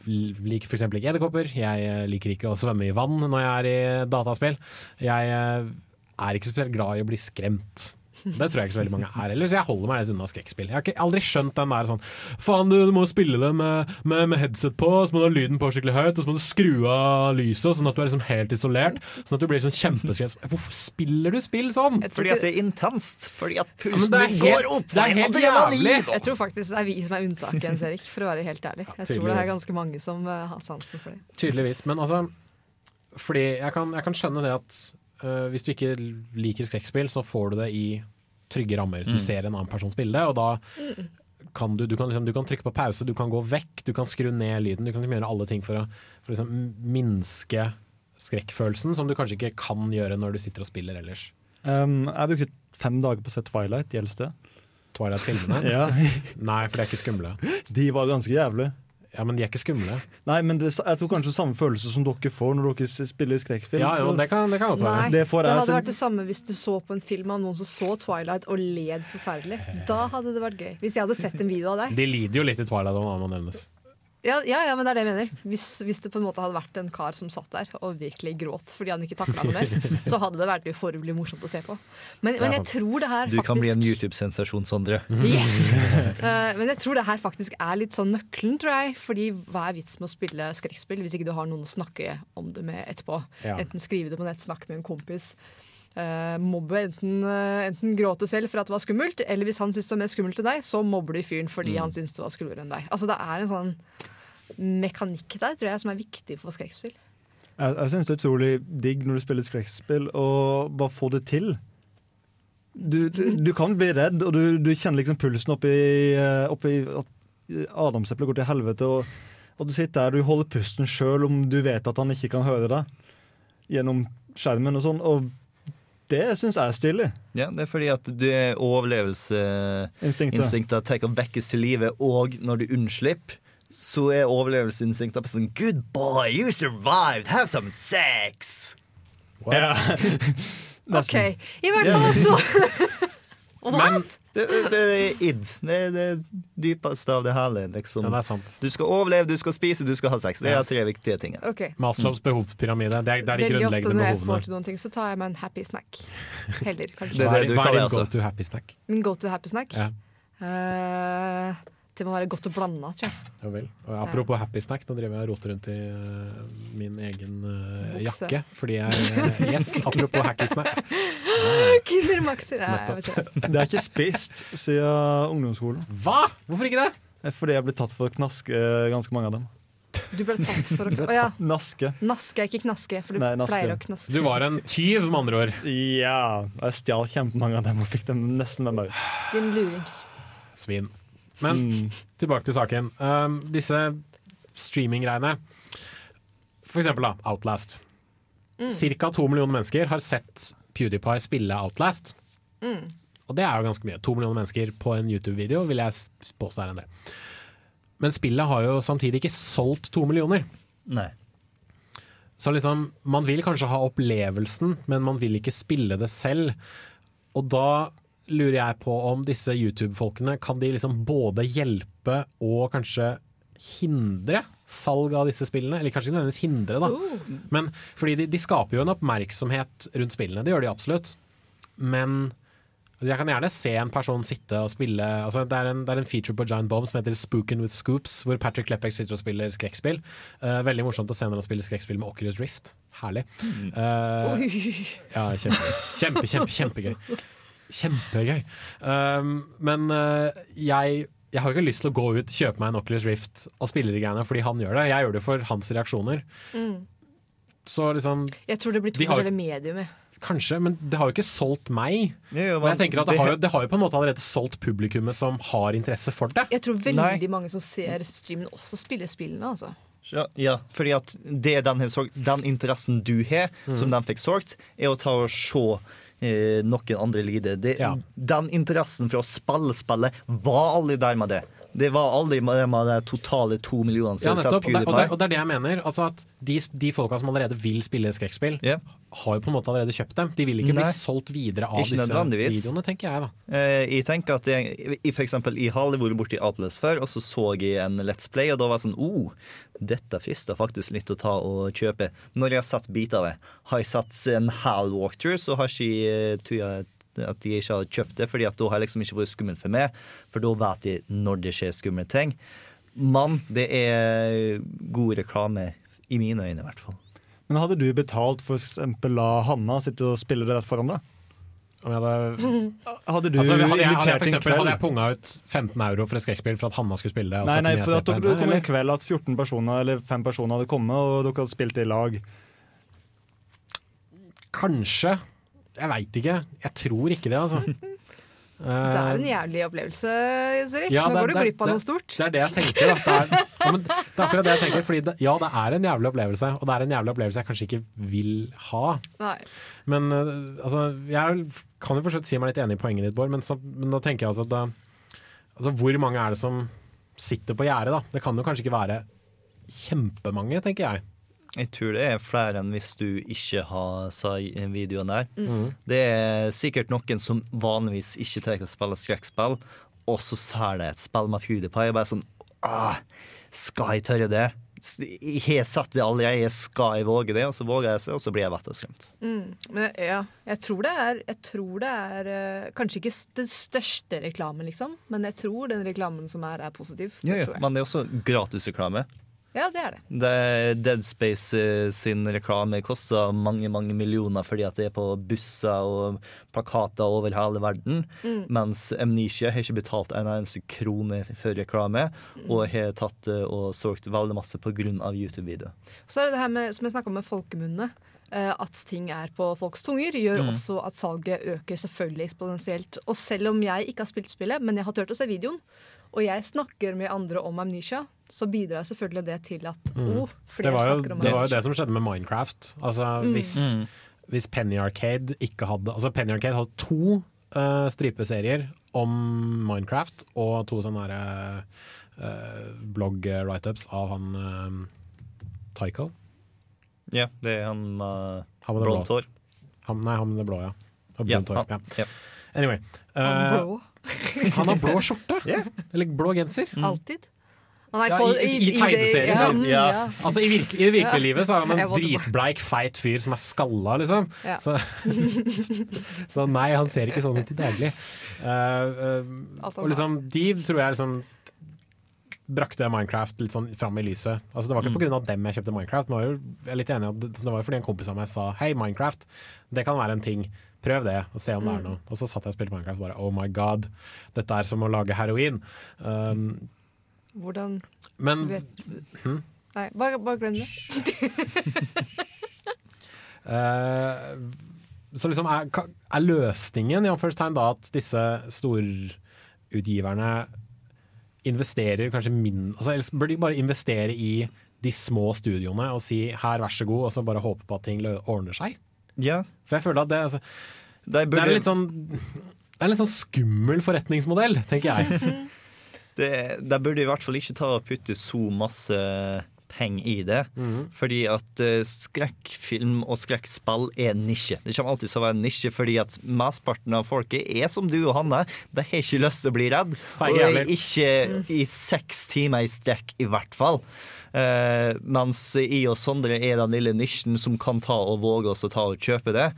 liker f.eks. ikke edderkopper. Jeg eh, liker ikke å svømme i vann når jeg er i dataspill. Jeg eh, er ikke spesielt glad i å bli skremt. Det tror jeg ikke så veldig mange er heller, så jeg holder meg litt unna skrekkspill. Jeg har ikke, aldri skjønt den der sånn Faen, du, du må spille det med, med, med headset på, så må du ha lyden på skikkelig høyt, og så må du skru av lyset, sånn at du er liksom helt isolert. Sånn at du blir sånn kjempeskremt. Hvorfor spiller du spill sånn? Fordi at det er intenst. Fordi at men pusten det er helt- går opp. det er helt jævlig. Jeg tror faktisk det er vi som er unntaket, Jens Erik, for å være helt ærlig. Jeg tror det er ganske mange som eh, har sansen for det. Tydeligvis. Men altså Fordi jeg kan, jeg kan skjønne det at uh, hvis du ikke liker skrekkspill, så får du det i trygge rammer. Du Mm. ser en annen person spille og da kan du, du, kan liksom, du kan trykke på pause, du kan gå vekk, du kan skru ned lyden. Du kan liksom gjøre alle ting for å for liksom minske skrekkfølelsen, som du kanskje ikke kan gjøre når du sitter og spiller ellers. Um, jeg brukte fem dager på å se Twilight, gjelder det? Twilight-filmene? Ja. Nei, for de er ikke skumle. De var ganske jævlige. Ja, men de er ikke skumle. Nei, men det, jeg tror kanskje samme følelse som dere får når dere spiller skrekkfilm. Ja, jo, det kan, det kan godt være. Nei, Det det, får jeg hadde vært det samme hvis du så på en film av noen som så Twilight og led forferdelig. Da hadde det vært gøy. Hvis jeg hadde sett en video av deg. De lider jo litt i Twilight, om det må nevnes. Ja, ja, ja, men det er det jeg mener. Hvis, hvis det på en måte hadde vært en kar som satt der og virkelig gråt fordi han ikke takla noe mer, så hadde det vært uformelig morsomt å se på. Men, men jeg tror det her faktisk Du kan bli en YouTube-sensasjon, Sondre. Yes! Uh, men jeg tror det her faktisk er litt sånn nøkkelen, tror jeg. Fordi hva er vits med å spille skrekkspill hvis ikke du har noen å snakke om det med etterpå? Ja. Enten skrive det på nett, snakke med en kompis. Eh, mobbe enten, eh, enten gråte selv for at det var skummelt, eller hvis han syns det var mer skummelt enn deg, så mobber du fyren fordi Mm. han syns det var skumlere enn deg. Altså Det er en sånn mekanikk der, tror jeg, som er viktig for skrekkspill. Jeg, jeg syns det er utrolig digg når du spiller skrekkspill, og bare få det til. Du, du, du kan bli redd, og du, du kjenner liksom pulsen oppi, eh, oppi at adamseplet går til helvete. Og, og du sitter der du holder pusten sjøl om du vet at han ikke kan høre deg gjennom skjermen og sånn. Og det syns jeg er stilig. Ja, det er fordi at du er overlevelseinstinktet Det tar vekkes til live, og når du unnslipper, så er overlevelseinstinktet bare sånn Good boy, you survived, have some sex! Ja. OK, i hvert fall så Men det, det er id. Det er det dypeste av det hele. Liksom. Ja, det er sant. Du skal overleve, du skal spise, du skal ha sex. Det er tre viktige ting. Okay. Maslows behovspyramide. Det er, det er de Veldig ofte grunnleggende når jeg får behovene. til noen ting, så tar jeg meg en happy snack. Heller, kanskje. Hva er, det du hva er din altså. go to happy snack? Min go to happy snack? Ja. Eh, det må være godt og blanda, tror jeg. Ja vel. Og apropos happy snack, nå driver jeg og roter rundt i uh, min egen uh, jakke. Fordi jeg uh, Yes, apropos happy snack. Kinder Maxi. Ja. Det er ikke spist siden ungdomsskolen. Hva? Hvorfor ikke det? Fordi jeg ble tatt for å knaske ganske mange av dem. Du ble tatt for å Ble Å ja. Naske. Naske, ikke knaske, for du Nei, naske. pleier å knaske. Du var en tyv, med andre ord. Ja. Jeg stjal kjempemange av dem og fikk dem nesten med meg ut. Din luring. Svin. Men Mm. tilbake til saken. Um, disse streaminggreiene. For eksempel da, Outlast. Mm. Cirka to millioner mennesker har sett PewDiePie spille Outlast. Mm. Og det er jo ganske mye. To millioner mennesker på en YouTube-video vil jeg påstå er en del. Men spillet har jo samtidig ikke solgt to millioner. Nei. Så liksom, man vil kanskje ha opplevelsen, men man vil ikke spille det selv. Og da lurer jeg på om disse YouTube-folkene kan de liksom både hjelpe og kanskje hindre salg av disse spillene? Eller kanskje ikke nødvendigvis hindre, da. Men fordi de, de skaper jo en oppmerksomhet rundt spillene, det gjør de absolutt. Men jeg kan gjerne se en person sitte og spille altså det, er en, det er en feature på Giant Bomb som heter Spookin' with Scoops, hvor Patrick Klepek sitter og spiller skrekkspill. Uh, veldig morsomt å se når han spiller skrekkspill med Oculus Rift. Herlig. Uh, ja, kjempe, kjempe, kjempe, kjempegøy. Kjempegøy. Um, men uh, jeg, jeg har ikke lyst til å gå ut, kjøpe meg en Oculus Rift og spille de greiene fordi han gjør det. Jeg gjør det for hans reaksjoner. Mm. Så liksom Jeg tror det blir to De forskjellige mediumer. Kanskje, men det har jo ikke solgt meg. Ja, men, men jeg tenker at det det- har, jo, det har jo på en måte allerede solgt publikummet som har interesse for det. Jeg tror veldig Nei. mange som ser streamen, også spiller spillene. Altså. Ja, ja, fordi at det den, den interessen du har, som Mhm. den fikk solgt, er å ta og se eh, noen andre lider. Det, Den interessen for å spille spillet var aldri der med det. Det var aldri med med de totale to millionene Ja, som nettopp. Og det, og, det, og det er det jeg mener. Altså at de, de folka som allerede vil spille skrekkspill, har jo på en måte allerede kjøpt dem. De vil ikke Nei. bli solgt videre av Ikke disse videoene, tenker jeg da. Eh, jeg tenker at jeg, i- for eksempel, jeg har aldri vært borti Atlas før, og så så jeg en Let's Play, og da var jeg sånn oh, dette frister faktisk litt å ta og kjøpe. Når jeg har satt biter av det, har jeg satt en hel walkthrough, så har ikke tror jeg at jeg ikke har kjøpt det, fordi at da har jeg liksom ikke vært skummelt for meg, for da vet jeg når det skjer skumle ting. Men det er god reklame, i mine øyne i hvert fall. Men hadde du betalt for eksempel la Hanna sitte og spille det rett foran deg? Om jeg hadde Hadde du altså, hadde, jeg, hadde, jeg, eksempel, kveld? hadde jeg punga ut 15 euro for et skrekkspill for at Hanna skulle spille? Og Nei, nei, for at dere, kom en kveld at 14 personer eller 5 personer hadde kommet, og dere hadde spilt det i lag. Kanskje. Jeg veit ikke. Jeg tror ikke det, altså. Det er en jævlig opplevelse, Erik. Ja, Nå går du glipp av noe stort. Det er det jeg tenker. Det, er, ja, men det er akkurat det jeg tenker. Fordi det, ja, det er en jævlig opplevelse, og det er en jævlig opplevelse jeg kanskje ikke vil ha. Nei. Men eh, altså, jeg kan jo fortsatt si meg litt enig i poenget ditt, Bård, men, så, men da tenker jeg altså at da, altså, hvor mange er det som sitter på gjerdet, da? Det kan jo kanskje ikke være kjempemange, tenker jeg. Jeg tror det er flere enn hvis du ikke har videoen der. Mm. Det er sikkert noen som vanligvis ikke tar å spille skrekkspill, og så ser de et spill med PewDiePie og bare sånn ah, Skal jeg tørre det? Jeg har sett det allerede, skal jeg våge det? Og så våger jeg seg, og så blir jeg vettskremt. Mm, men ja, jeg tror det er, jeg tror det er uh, Kanskje ikke den største reklamen, liksom, men jeg tror den reklamen som er, er positiv. Det Ja, ja. tror jeg. Men det er også gratisreklame. Ja, det er det. Det Dead Space eh, sin reklame koster mange mange millioner fordi at det er på busser og plakater over hele verden. Mm. Mens Amnesia har ikke betalt en eneste krone for reklame, og har tatt eh, og solgt veldig masse pga. YouTube-videoer. Så er det det her med, som jeg snakka om med folkemunne. eh, At ting er på folks tunger, gjør Mm. også at salget øker selvfølgelig eksponentielt. Og selv om jeg ikke har spilt spillet, men jeg har turt å se videoen, og jeg snakker med andre om Amnesia, så bidrar selvfølgelig det til at Mm. oh, det, flere var jo, snakker om det var jo det som skjedde med Minecraft. Altså, Mm. hvis, Mm. hvis Penny Arcade ikke hadde Altså Penny Arcade hadde to uh, stripeserier om Minecraft og to sånne der, eh, blogg-write-ups av han uh, Tycho. Ja, det er han med Han med det blondt hår. Han, nei, han med det blå, ja. Og Ja, brunt hår. han- Ja. ja. Anyway. Han eh, blå. han har blå skjorte. Eller blå genser. Alltid. Han er Ja, I, i, i det- tegneserien. ja, mm, ja. Altså, I, virke, I det virkelige Ja. livet så er han en dritbleik, feit fyr som er skalla, liksom. Ja. Så, så nei, han ser ikke sånn ut til daglig. Uh, uh, og liksom, de tror jeg liksom brakte Minecraft litt sånn fram i lyset. Altså Det var ikke Mm. på grunn av dem jeg kjøpte Minecraft, men jeg er litt enig at det, det var jo fordi en kompis av meg sa hei, Minecraft, det kan være en ting. Prøv det, og se om det er Mm. noe. Og så satt jeg og spilte Minecraft og bare oh my god, dette er som å lage heroin. Um, Hvordan men vet Hm? Nei, bare, bare glem det. Eh, så liksom er, er løsningen i anførselstegn da at disse storutgiverne investerer kanskje min... Altså, ellers bør de bare investere i de små studioene og si her, vær så god, og så bare håpe på at ting ordner seg? Ja. For jeg føler at det, altså, De det er litt sånn det er en litt sånn skummel forretningsmodell, tenker jeg. Det, de burde i hvert fall ikke ta og putte så masse penger i det. Fordi at eh, skrekkfilm og skrekkspill er nisje. Det kommer alltid til å være nisje, fordi at mesteparten av folket er som du og Hanne. De har ikke lyst til å bli redd. Feil, Og er ikke i seks timer i strekk, i hvert fall. Uh, mens i og Sondre er den lille nisjen som kan ta og våge oss å ta og kjøpe det.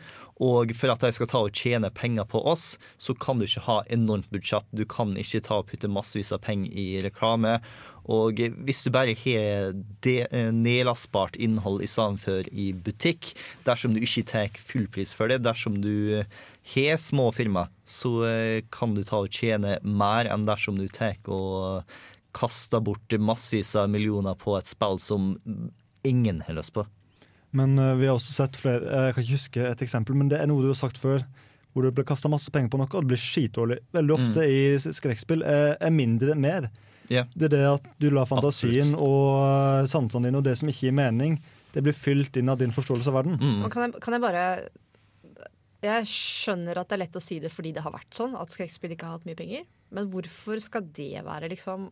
Og for at de skal ta og tjene penger på oss, så kan du ikke ha enormt budsjett. Du kan ikke ta og putte massevis av penger i reklame. Og hvis du bare har eh, nedlastbart innhold i i butikk, dersom du ikke tar fullpris for det, dersom du eh, har små firma, så eh, kan du ta og tjene mer enn dersom du tar og kaster bort massevis av millioner på et spill som ingen har lyst på. Men uh, vi har også sett flere Jeg kan ikke huske et eksempel, men det er noe du har sagt før. Hvor det blir kasta masse penger på noe, og det blir skitdårlig. Veldig ofte i s- skrekkspill er, er mindre mer. Yeah. Det er det at du lar fantasien og eh, sansene dine og det som ikke gir mening, det blir fylt inn av din forståelse av verden. Mm. Kan jeg, kan jeg bare Jeg skjønner at det er lett å si det fordi det har vært sånn, at skrekkspill ikke har hatt mye penger. Men hvorfor skal det være liksom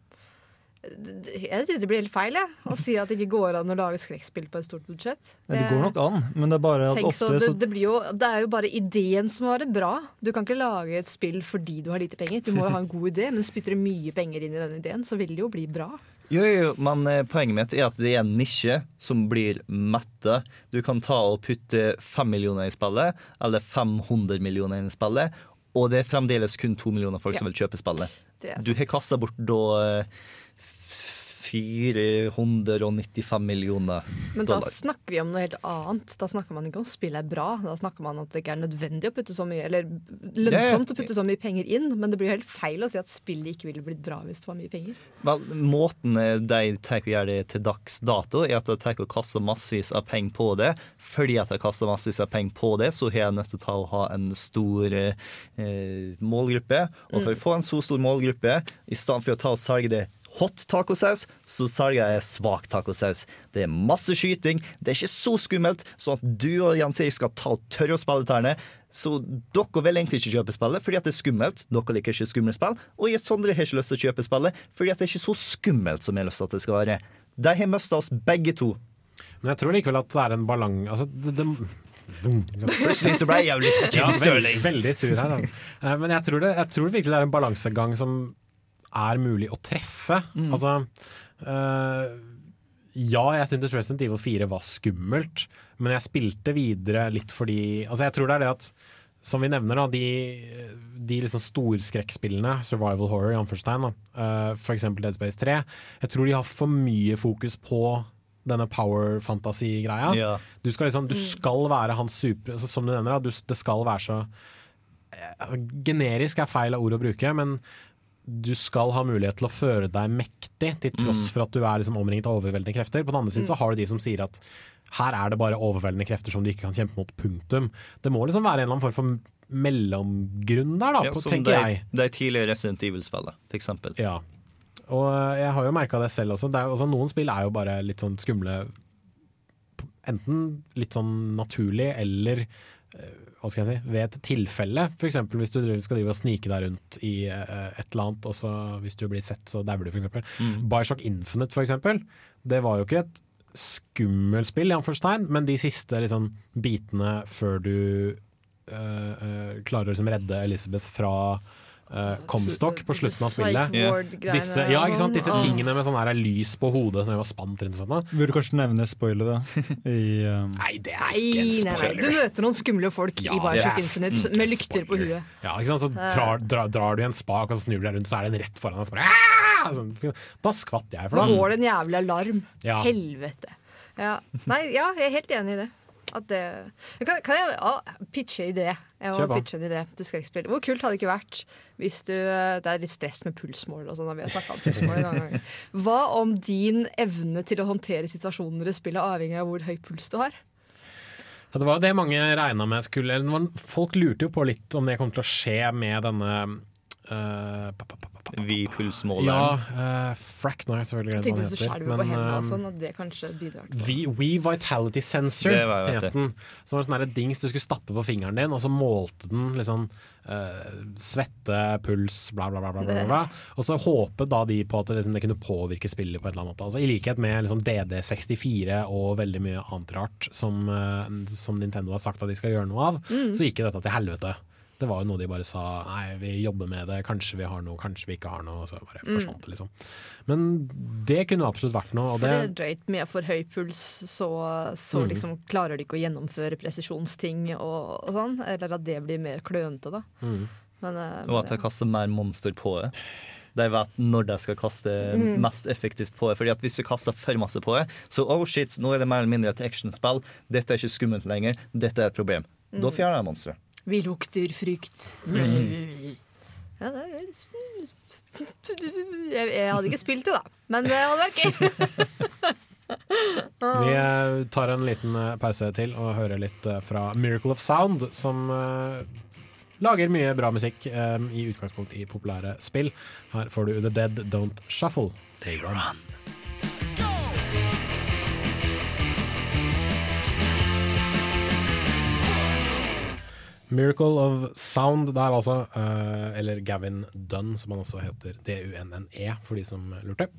Jeg syns det blir helt feil, jeg. Å si at det ikke går an å lage skrekkspill på et stort budsjett. Det, det går nok an, men det er bare at Tenk ofte så, det, det, blir jo, det er jo bare ideen som må være bra. Du kan ikke lage et spill fordi du har lite penger. Du må jo ha en god idé, men spytter du mye penger inn i den ideen, så vil det jo bli bra. Jo, jo, men eh, poenget mitt er at det er en nisje som blir metta. Du kan ta og putte fem millioner i spillet, eller 500 millioner inn i spillet, og det er fremdeles kun to millioner folk som vil kjøpe spillet. Du har kasta bort da eh, 495 millioner Men da snakker vi om noe helt annet. Da snakker man ikke om spillet er bra. Da snakker man om at det ikke er nødvendig å putte så mye Eller lønnsomt å putte så mye penger inn. Men det blir helt feil å si at spillet ikke ville blitt bra hvis det var mye penger. Vel, måten de tar å gjøre det til dags dato, er at de tar å kaste massevis av penger på det. Fordi at de kaster massevis av penger på det, så har jeg nødt til å ha en stor eh, målgruppe. Og for Mm. å få en så stor målgruppe, i stedet for å ta og selge det hot tacosaus, så salget er svak tacosaus. Det er masse skyting, det er ikke så skummelt, sånn at du og Jens Erik skal ta og tørre å spille tærne. Så dere vil egentlig ikke kjøpe spillet fordi at det er skummelt. Dere liker ikke skumle spill. Og jeg Sondre har ikke lyst til å kjøpe spillet fordi at det er ikke så skummelt som jeg har lyst til at det skal være. De har mista oss begge to. Men jeg tror likevel at det er en balang... Altså, det, det, Plutselig så ble jeg jo litt Jimmy Sterling. veldig, sur her. Da. Eh, Men jeg tror, det, jeg tror virkelig det er en balansegang som er mulig å treffe. Mm. Altså eh, Ja, jeg syntes Resident Evil 4 var skummelt, men jeg spilte videre litt fordi Altså, jeg tror det er det at som vi nevner, da, de, de liksom storskrekkspillene, survival horror i anførselstegn, da, f.eks. for eksempel Dead Space 3, jeg tror de har for mye fokus på denne power fantasy-greia. Ja. Du skal liksom, du skal være hans super... Altså, som du nevner, da, du, det skal være så eh, Generisk er feil av ord å bruke, men du skal ha mulighet til å føre deg mektig, til tross Mm. for at du er liksom omringet av overveldende krefter. På den andre siden så Mm. har du de som sier at her er det bare overveldende krefter som du ikke kan kjempe mot, punktum. Det må liksom være en eller annen form for mellomgrunn der, da, Ja, på, tenker de, jeg. de tidligere Resident Evil-spillene, f.eks. Ja. Og eh, jeg har jo merka det selv også. Det er, jo- altså, noen spill er jo bare litt sånn skumle Enten litt sånn naturlig eller eh, hva skal jeg si, ved et tilfelle. F.eks. hvis du skal drive og snike deg rundt i eh, et eller annet, og så hvis du blir sett, så dauer du, f.eks. Mm. Bioshock Infinite, eksempel. Det var jo ikke et skummelt spill, anførselstegn, men de siste liksom, bitene før du øh, øh, klarer å liksom, redde Elizabeth fra uh, Comstock på slutten av spillet. Disse, ja, ikke sant? Disse tingene med sånn her lys på hodet som var spant rundt og sånn. Burde kanskje nevne spoilere i um... Nei, det er Nei, nei, nei. Du møter noen skumle folk Ja, i Bioshock Infinite med lykter på huet. Ja, ikke sant? Så Eh. drar, drar, drar du i en spak, og så snur du deg rundt, så er det en rett foran deg. Så bare, «Ah!» sånn, da skvatt jeg. Da For da. går det en jævlig alarm. Ja. Helvete. Ja. Nei, ja, jeg er helt enig i det. At det kan, kan jeg å, pitche idé? Jeg må pitche en idé til skrekkspill. Hvor kult hadde det ikke vært hvis du Det er litt stress med pulsmål og sånn. Vi har snakket om pulsmål en gang. Hva om din evne til å håndtere situasjoner i spillet avhenger av hvor høy puls du har? Ja, det var jo det mange regna med skulle eller Folk lurte jo på litt om det kom til å skje med denne Uh, pa- pa- pa- pa- pa- Vi pulsmåleren. Ja, uh, Frack nå er jeg selvfølgelig glad skjelver heter. på hendene og eh, sånn, at det kanskje bidrar til We, We Vitality Sensor het den. Som var en sånn dings du skulle stappe på fingeren din, og så målte den liksom Uh, svette, puls, bla, bla, bla. bla, bla, bla. Og så håpet da de på at det, liksom, det kunne påvirke spillet på et eller annet måte. Altså, I likhet med liksom, DD64 og veldig mye annet rart som, uh, som Nintendo har sagt at de skal gjøre noe av, Mm. så gikk dette til helvete. Det var jo noe de bare sa nei, vi jobber med det, kanskje vi har noe, kanskje vi ikke har noe. Og så bare Mm. forsvant det, liksom. Men det kunne absolutt vært noe. Og For det er det, drøyt. Med for høy puls så, så Mm. liksom klarer de ikke å gjennomføre presisjonsting og, og sånn. Eller at det blir mer klønete, da. Mm. Men, eh, Og at de kaster mer monster på det. De vet når de skal kaste Mm. mest effektivt på det. Fordi at Hvis du kaster for masse på det, så oh shit, nå er det mer eller mindre et actionspill. Dette er ikke skummelt lenger. Dette er et problem. Da Mm. fjerner jeg monsteret. Vi lukter frykt. Mm. Ja, det er, jeg, jeg hadde ikke spilt det, da. Men det hadde vært gøy. Vi eh, tar en liten eh, pause til og hører litt eh, fra Miracle of Sound, som lager mye bra musikk i utgangspunkt i populære spill. Her får du The Dead Don't Shuffle. They run. Miracle of Sound der altså, eh, eller Gavin Dunn, som han også heter. D-U-N-N-E, E, for de som lurte.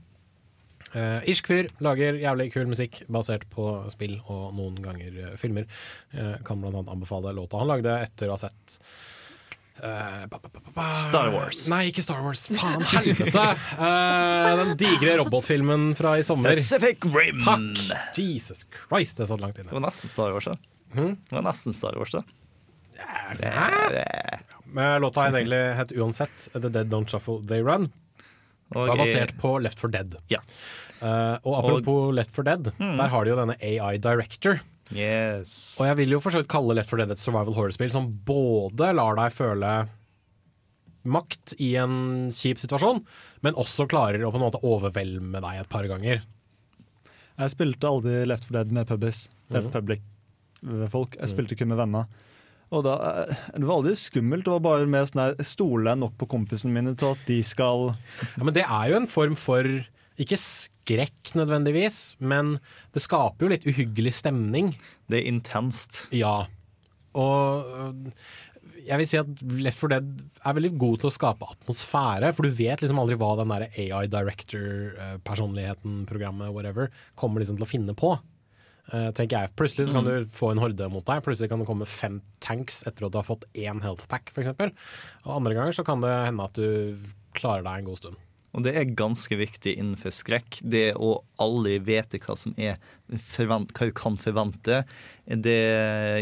Uh, irsk fyr lager jævlig kul musikk basert på spill og noen ganger eh, filmer. Uh, kan blant annet anbefale låta han lagde etter å ha sett uh, ba, ba, ba. Star Wars. Nei, ikke Star Wars. Faen, helvete! Uh, den digre robotfilmen fra i sommer. Pacific Rim. Takk! Jesus Christ, det satt langt inne. Det var nesten Star Wars, da. Hmm? Det var nesten Star Wars, da. Men låta het egentlig het uansett The Dead Don't Shuffle They Run. Det var basert på Left for Dead. Ja. Uh, og apropos Left for Dead, Mm. der har de jo denne AI Director. Yes. Og jeg vil jo for så vidt kalle Left for Dead et survival horror-spill som både lar deg føle makt i en kjip situasjon, men også klarer å på en måte overvelme deg et par ganger. Jeg spilte aldri Left 4 Dead med pubis, eh, Mhm. public-folk. Jeg Mhm. spilte kun med venner. Og da, eh, Det var aldri skummelt. Det var bare mer sånn der, Stoler jeg nok på kompisene mine til at de skal Ja, men det er jo en form for ikke skrekk nødvendigvis, men det skaper jo litt uhyggelig stemning. Det er intenst. Ja. Og øh, jeg vil si at Left 4 Dead er veldig god til å skape atmosfære, for du vet liksom aldri hva den der AI director-personligheten, programmet, whatever, kommer liksom til å finne på. Eh, tenker jeg. Plutselig så kan Mm. du få en horde mot deg, plutselig kan det komme fem tanks etter at du har fått én health pack, f.eks. Og andre ganger så kan det hende at du klarer deg en god stund. Og det er ganske viktig innenfor skrekk. Det å aldri vite hva som er forvent, hva du kan forvente, det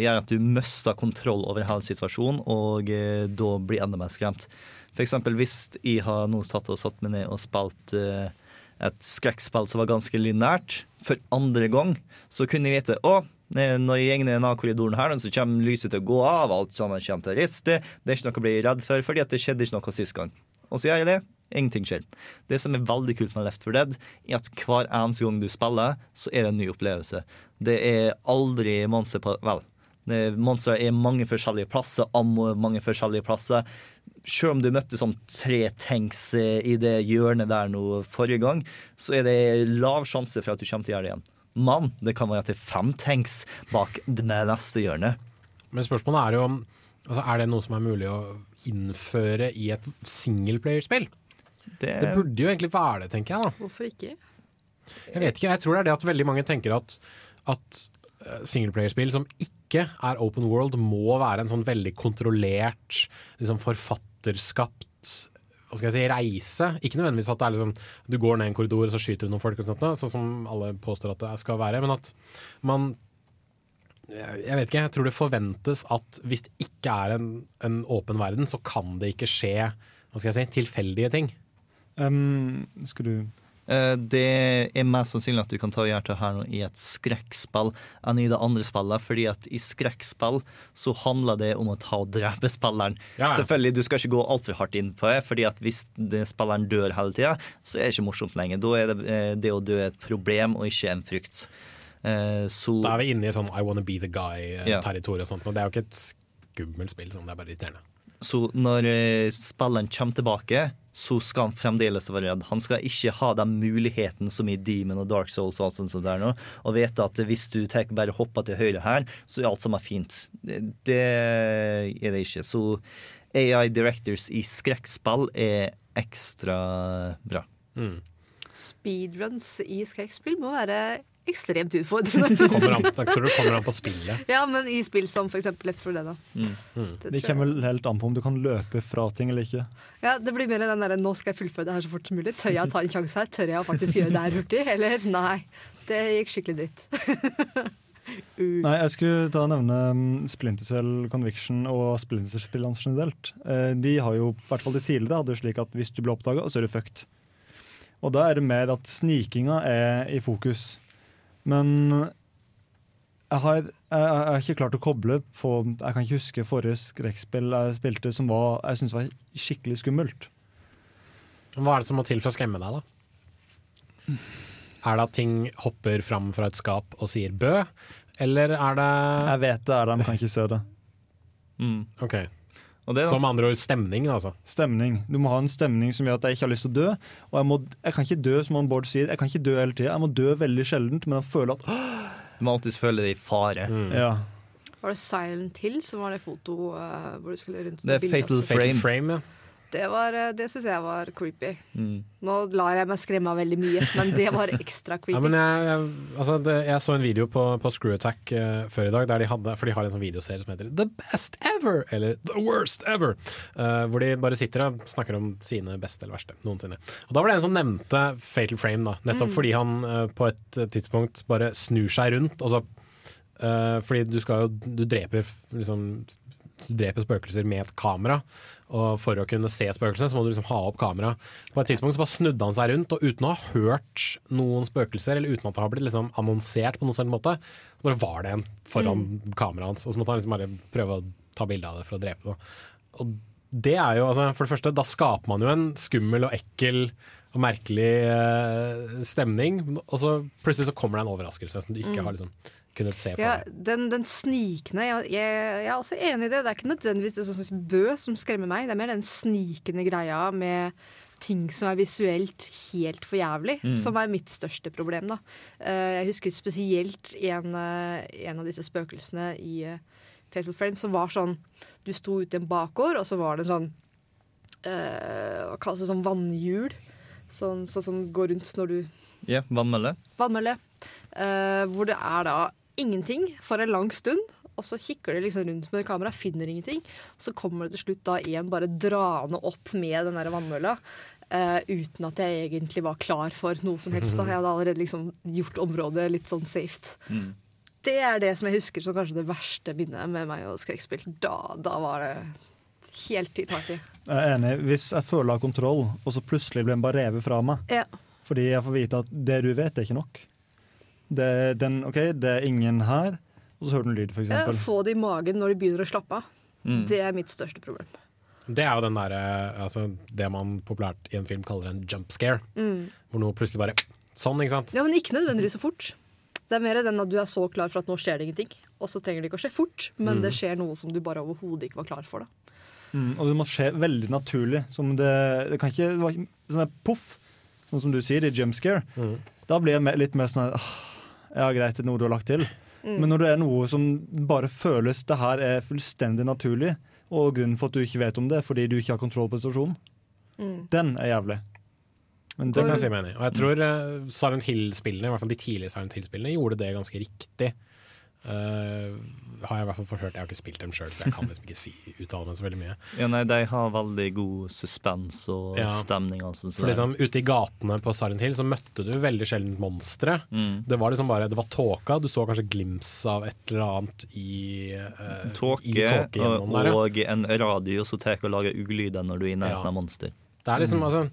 gjør at du mister kontroll over hele situasjonen, og eh, da blir enda mer skremt. For eksempel hvis jeg har nå satt og satt meg ned og spilt eh, et skrekkspill som var ganske linært, for andre gang, så kunne jeg vite å, når jeg går ned denne korridoren her, så kommer lyset til å gå av, alt sammen kommer til å riste, det er ikke noe å bli redd for, fordi det skjedde ikke noe sist gang. Og så gjør jeg det, ingenting skjer. Det som er veldig kult med Left 4 Dead, er at hver eneste gang du spiller, så er det en ny opplevelse. Det er aldri monster på Vel, monstre er mange forskjellige plasser, ammo mange forskjellige plasser. Selv om du møtte sånn tre tanks eh, i det hjørnet der nå forrige gang, så er det lav sjanse for at du kommer til å gjøre det igjen. Men det kan være til fem tanks bak det neste hjørnet. Men spørsmålet er jo om altså Er det noe som er mulig å innføre i et singleplayerspill? Det, det burde jo egentlig være det, tenker jeg. da Hvorfor ikke? Jeg vet ikke, jeg tror det er det at veldig mange tenker at, at singleplayerspill som ikke er open world, må være en sånn veldig kontrollert, liksom forfatterskapt hva skal jeg si, reise. Ikke nødvendigvis at det er liksom, du går ned en korridor og så skyter du noen folk, sånt, sånn som alle påstår at det skal være. Men at man jeg vet ikke, jeg tror det forventes at hvis det ikke er en, en åpen verden, så kan det ikke skje hva skal jeg si, tilfeldige ting. Um, skal du Eh, Det er mest sannsynlig at du kan ta og gjøre det her i et skrekkspill enn i det andre spillet, fordi at i skrekkspill så handler det om å ta og drepe spilleren. Ja. Selvfølgelig, du skal ikke gå altfor hardt inn på det, fordi at hvis det, spilleren dør hele tida, så er det ikke morsomt lenger. Da er det, eh, det å dø et problem og ikke en frykt. Eh, Så Da er vi inne i sånn I wanna be the guy-territoriet ja. og sånt, og det er jo ikke et skummelt spill, sånn, det er bare irriterende. Så når eh, spilleren kommer tilbake, så skal han fremdeles være redd. Han skal ikke ha den muligheten som i Demon og Dark Souls og alt sånt som det er nå, og vite at hvis du tar, bare hopper til høyre her, så er alt som er fint. Det, det er det ikke. Så AI Directors i skrekkspill er ekstra bra. Speedruns i skrekkspill må være ekstremt utfordrende. Kommer an, jeg tror det kommer an på spillet. ja, men i spill som eksempel Left 4 Dead. Mm. Mm. Det Det kommer vel helt an på om du kan løpe fra ting eller ikke. Ja, Det blir mer den derre 'nå skal jeg fullføre det her så fort som mulig'. Tør jeg å ta en sjanse her? Tør jeg å faktisk gjøre det her hurtig? Eller nei. Det gikk skikkelig dritt. Nei, jeg skulle da nevne um, Splinter Cell Conviction og Splinter Cell-spillene generelt. Eh, De har jo, i hvert fall de tidligere, hadde jo slik at hvis du ble oppdaga, så er du fucked. Og da er det mer at snikinga er i fokus. Men jeg har, jeg, jeg har ikke klart å koble på Jeg kan ikke huske forrige skrekkspill jeg spilte som var, jeg syntes var skikkelig skummelt. Hva er det som må til for å skremme deg, da? Er det at ting hopper fram fra et skap og sier bø, eller er det Jeg vet det er det, men kan ikke se det. Ok. Og det Som andre ord stemning, altså. Stemning. Du må ha en stemning som gjør at jeg ikke har lyst til å dø. Og jeg, må, jeg kan ikke dø, som han Bård sier, jeg kan ikke dø hele tida. Jeg må dø veldig sjeldent, men jeg føler at Du må alltid føle deg i fare. Mm. Ja. Var det Silent Hill som var det foto eh, hvor du skulle rundt Det er bildet? Fatal Frame. Frame, ja. Det, var, eh, det syns jeg var creepy. Mm. Nå lar jeg meg skremme av veldig mye, men det var ekstra creepy. Ja, men jeg, jeg, altså det, jeg så en video på, på Screw Attack uh, før i dag, de hadde, for de har en sånn videoserie som heter The Best Ever, eller The Worst Ever. uh, hvor de bare sitter og snakker om sine beste eller verste noensinne. Og Da var det en som nevnte Fatal Frame, da, nettopp Mm. fordi han uh, på et tidspunkt bare snur seg rundt. Og så, fordi du skal jo Du dreper liksom dreper spøkelser med et kamera. Og for å kunne se spøkelsene, så må du liksom ha opp kamera. På et tidspunkt så bare snudde han seg rundt, og uten å ha hørt noen spøkelser, eller uten at det har blitt liksom annonsert på noen sånn måte, så bare var det en foran kameraet hans. Og så måtte han liksom bare prøve å ta bilde av det for å drepe det. Og det er jo, altså, for det første, da skaper man jo en skummel og ekkel og merkelig eh, stemning, og så plutselig så kommer det en overraskelse som du ikke Mm. har liksom kunnet se for Ja, den, den snikende jeg, jeg, jeg er også enig i det. Det er ikke nødvendigvis det sånn Bø som skremmer meg. Det er mer den snikende greia med ting som er visuelt helt for jævlig, Mm. som er mitt største problem. da. Eh, Jeg husker spesielt en, eh, en av disse spøkelsene i eh, Fatal Frame som var sånn Du sto ute i en bakgård, og så var det sånn eh, Hva kalles det sånn vannhjul? Sånn, sånn som går rundt når du Ja, vannmølle. vannmølle. Uh, hvor det er da ingenting for en lang stund. Og så kikker de liksom rundt med kamera, finner ingenting. Så kommer det til slutt da en bare draende opp med den der vannmølla. Uh, uten at jeg egentlig var klar for noe som helst. da Jeg hadde allerede liksom gjort området litt sånn safe. Mm. Det er det som jeg husker som kanskje det verste minnet med meg og skrekkspill. Da, da var det helt i taket. Jeg er enig. Hvis jeg føler jeg har kontroll, og så plutselig blir den bare revet fra meg Ja. Fordi jeg får vite at det du vet, er ikke nok. Det, den, ok, det er ingen her, og så hører du en lyd, for eksempel. Få det i magen når de begynner å slappe av. Mm. Det er mitt største problem. Det er jo den derre altså, Det man populært i en film kaller en jump scare. Mm. Hvor noe plutselig bare Sånn, ikke sant? Ja, men ikke nødvendigvis så fort. Det er mer den at du er så klar for at nå skjer det ingenting. Og så trenger det ikke å skje fort, men Mm. det skjer noe som du bare overhodet ikke var klar for. da. Mm, og det må skje veldig naturlig. Som det, det kan ikke det var sånn der poff, sånn som du sier, det er jump scare. Da blir jeg litt mer sånn «Ah, Ja, greit, det er noe du har lagt til. Mm. Men når det er noe som bare føles det her er fullstendig naturlig, og grunnen for at du ikke vet om det, er fordi du ikke har kontroll på situasjonen, Mm. den er jævlig. Men Det kan jeg si meg enig i. Og jeg tror eh, Silent Hill-spillene, i hvert fall de tidlige Silent Hill-spillene, gjorde det ganske riktig. Eh, har jeg i hvert fall forhørt. Jeg har ikke spilt dem sjøl, så jeg kan liksom ikke si, uttale meg så veldig mye. Ja, nei, de har veldig god suspens og Ja. stemning. Altså, så For liksom Ute i gatene på Silent Hill så møtte du veldig sjelden monstre. Mm. Det var liksom bare Det var tåka. Du så kanskje glims av et eller annet i, uh, Tåke i tåke og, der. ja. og en radio som tar og lager ulyder når du er i nærheten av monster. Det er liksom, altså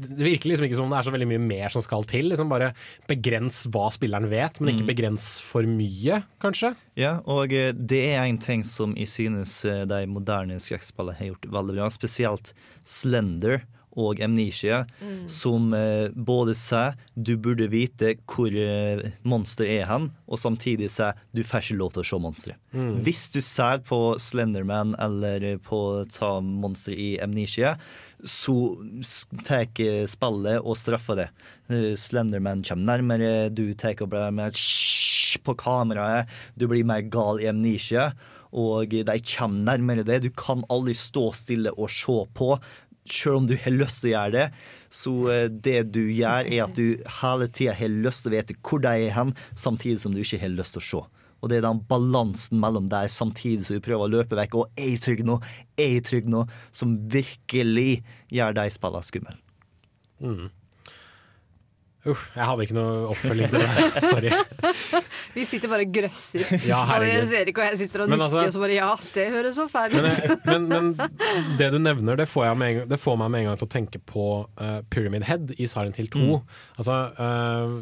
det virker liksom ikke som det er så veldig mye mer som skal til. Liksom Bare begrens hva spilleren vet, men ikke Mm. begrens for mye, kanskje. Ja, og eh, det er en ting som jeg synes eh, de moderne skrekkspillene har gjort veldig bra. Spesielt Slender og Amnesia, Mm. som eh, både sier du burde vite hvor eh, monster er hen, og samtidig sier du får ikke lov til å se monsteret. Mm. Hvis du ser på Slenderman eller på ta monster i Amnesia, så tar eh, spillet og straffer det. Eh, Slenderman kommer nærmere, du tar og blir mer på kameraet, du blir mer gal i Amnesia, og de kommer nærmere det. Du kan aldri stå stille og se på. Selv om du har lyst til å gjøre det, så eh, det du gjør, er at du hele tida har lyst til å vite hvor de er hen, samtidig som du ikke har lyst til å se. Og det er den balansen mellom der, samtidig som du prøver å løpe vekk, og er jeg trygg nå, er jeg trygg nå, som virkelig gjør de spillene skumle. Mm. Uff, jeg hadde ikke noe oppfølging til det. Sorry. Vi sitter bare og grøsser. Ja, herregud. og Erik og jeg sitter og Men nikker altså- og så bare ja, det høres forferdelig ut. Men, men, men det du nevner, det får, jeg med en gang, det får meg med en gang til å tenke på uh, Pyramid Head i Silent Hill 2. Mm. Altså, eh,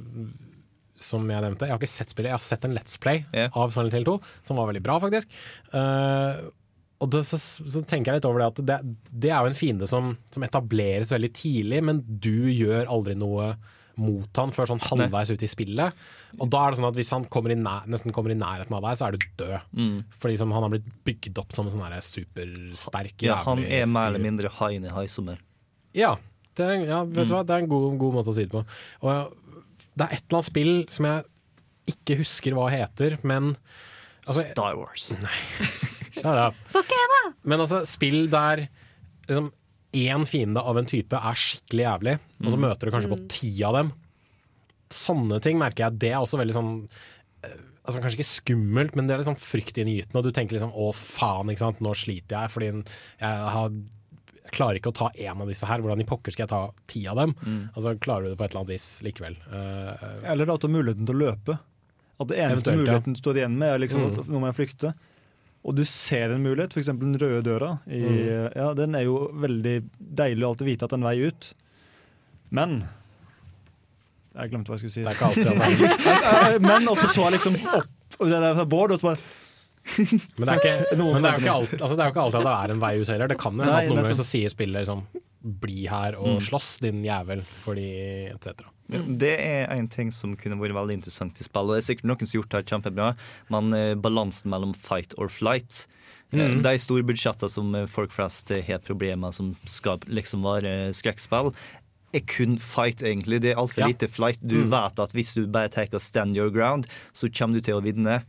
som jeg nevnte, jeg har ikke sett spillet, jeg har sett en Let's Play av Silent Hill 2, som var veldig bra, faktisk. Uh, og det, så, så tenker jeg litt over det at det, det er jo en fiende som, som etableres veldig tidlig, men du gjør aldri noe mot han før sånn halvveis ut i spillet. Og da er det sånn at hvis han kommer i nær, nesten kommer i nærheten av deg, så er du død. Mm. Fordi som han har blitt bygd opp som en sånn supersterk Ja, han er mer eller mindre haien i haisommer. Ja, det er, ja vet du Mm. hva? det er en god, god måte å si det på. Og det er et eller annet spill som jeg ikke husker hva heter, men Altså, Star Wars. Shut up. Men altså, spill der liksom én fiende av en type er skikkelig jævlig, og så Mm. møter du kanskje på Mm. ti av dem. Sånne ting merker jeg, det er også veldig sånn eh, Altså Kanskje ikke skummelt, men det er litt sånn fryktinngytende. Og du tenker liksom 'å faen, ikke sant? nå sliter jeg', fordi jeg, har, jeg klarer ikke å ta én av disse her. Hvordan i pokker skal jeg ta ti av dem? Mm. Og så klarer du det på et eller annet vis likevel. Uh, Eller at du har muligheten til å løpe. At det eneste muligheten ja. du står igjen med, er liksom Mm. at nå må jeg flykte. Og du ser en mulighet, f.eks. den røde døra. I, Mm. ja, den er jo veldig deilig å alltid vite at det er en vei ut. Men Jeg glemte hva jeg skulle si. Det er ikke alltid en vei ut. Men også så jeg liksom opp og det der Bård, og så bare Men det er, ikke, Noen men det er jo ikke alt, altså det er jo ikke alltid at det er en vei ut heller. Det kan jo hende at noen ganger så sier spillet liksom 'bli her og Mm. slåss, din jævel', fordi etc. Det er en ting som kunne vært veldig interessant i spill. Og det er sikkert noen som har gjort det kjempebra, men eh, balansen mellom fight or flight Mm. Mhm. De store budsjettene som eh, folk flest eh, har problemer som skal liksom være skrekkspill, er kun fight, egentlig. Det er altfor Ja. lite flight. Du Mm. vet at hvis du bare tar og stand your ground, så kommer du til å vinne.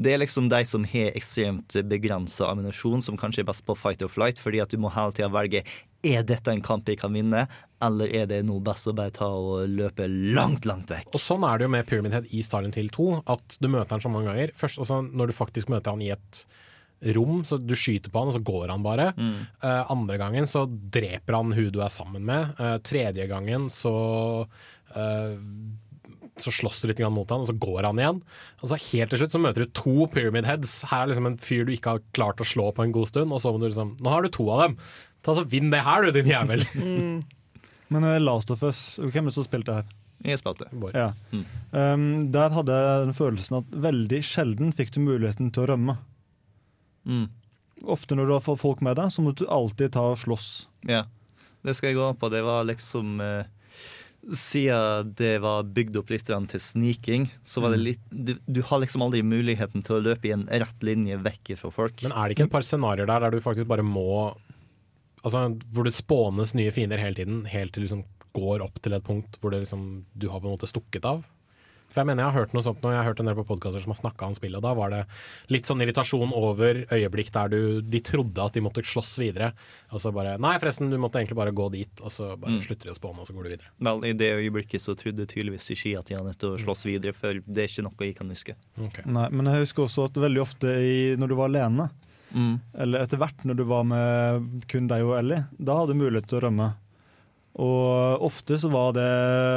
Det er liksom de som har ekstremt begrensa ammunisjon, som kanskje er best på fight or flight, fordi at du må hele tida velge er dette en kamp jeg kan vinne, eller er det noe best å bare ta og løpe langt, langt vekk. Og sånn er det jo med Pyramid Head i Silent Hill 2, at du møter han så mange ganger. Først også når du faktisk møter han i et rom, så du skyter på han, og så går han bare. Mm. Uh, andre gangen så dreper han hun du er sammen med. Uh, tredje gangen så eh, så slåss du litt mot han, og så går han igjen. Og så helt til slutt så møter du to Pyramid Heads. Her er liksom en fyr du ikke har klart å slå på en god stund, og så må du liksom Nå har du to av dem! Ta så Vinn det her, du, din jævel! Men eh, Last of Us, hvem er det som spilte her? Jeg spilte. Ja. Mm. Um, der hadde jeg den følelsen at veldig sjelden fikk du muligheten til å rømme. Mm. Ofte når du har folk med deg, så må du alltid ta og slåss. Ja, det skal jeg gå på. Det var liksom eh, Siden det var bygd opp litt til sniking, så var det Mm. litt du, du har liksom aldri muligheten til å løpe i en rett linje vekk fra folk. Men er det ikke et par scenarioer der der du faktisk bare må Altså Hvor det spånes nye fiender hele tiden, helt til du liksom går opp til et punkt hvor det liksom, du har på en måte stukket av? For Jeg mener jeg har hørt noe sånt nå, jeg har hørt en del på podkaster som har snakka om spillet, og da var det litt sånn irritasjon over øyeblikk der du, de trodde at de måtte slåss videre, og så bare Nei, forresten, du måtte egentlig bare gå dit, og så bare Mm. slutter de å spåne, og så går du videre. Vel, I det øyeblikket så trodde tydeligvis ikke at de hadde nødt til å slåss videre, for det er ikke noe jeg kan huske. Nei, men jeg husker også at veldig ofte i, når du var alene, Mm. eller etter hvert når du var med kun deg og Ellie, da hadde du mulighet til å rømme. Og ofte så var det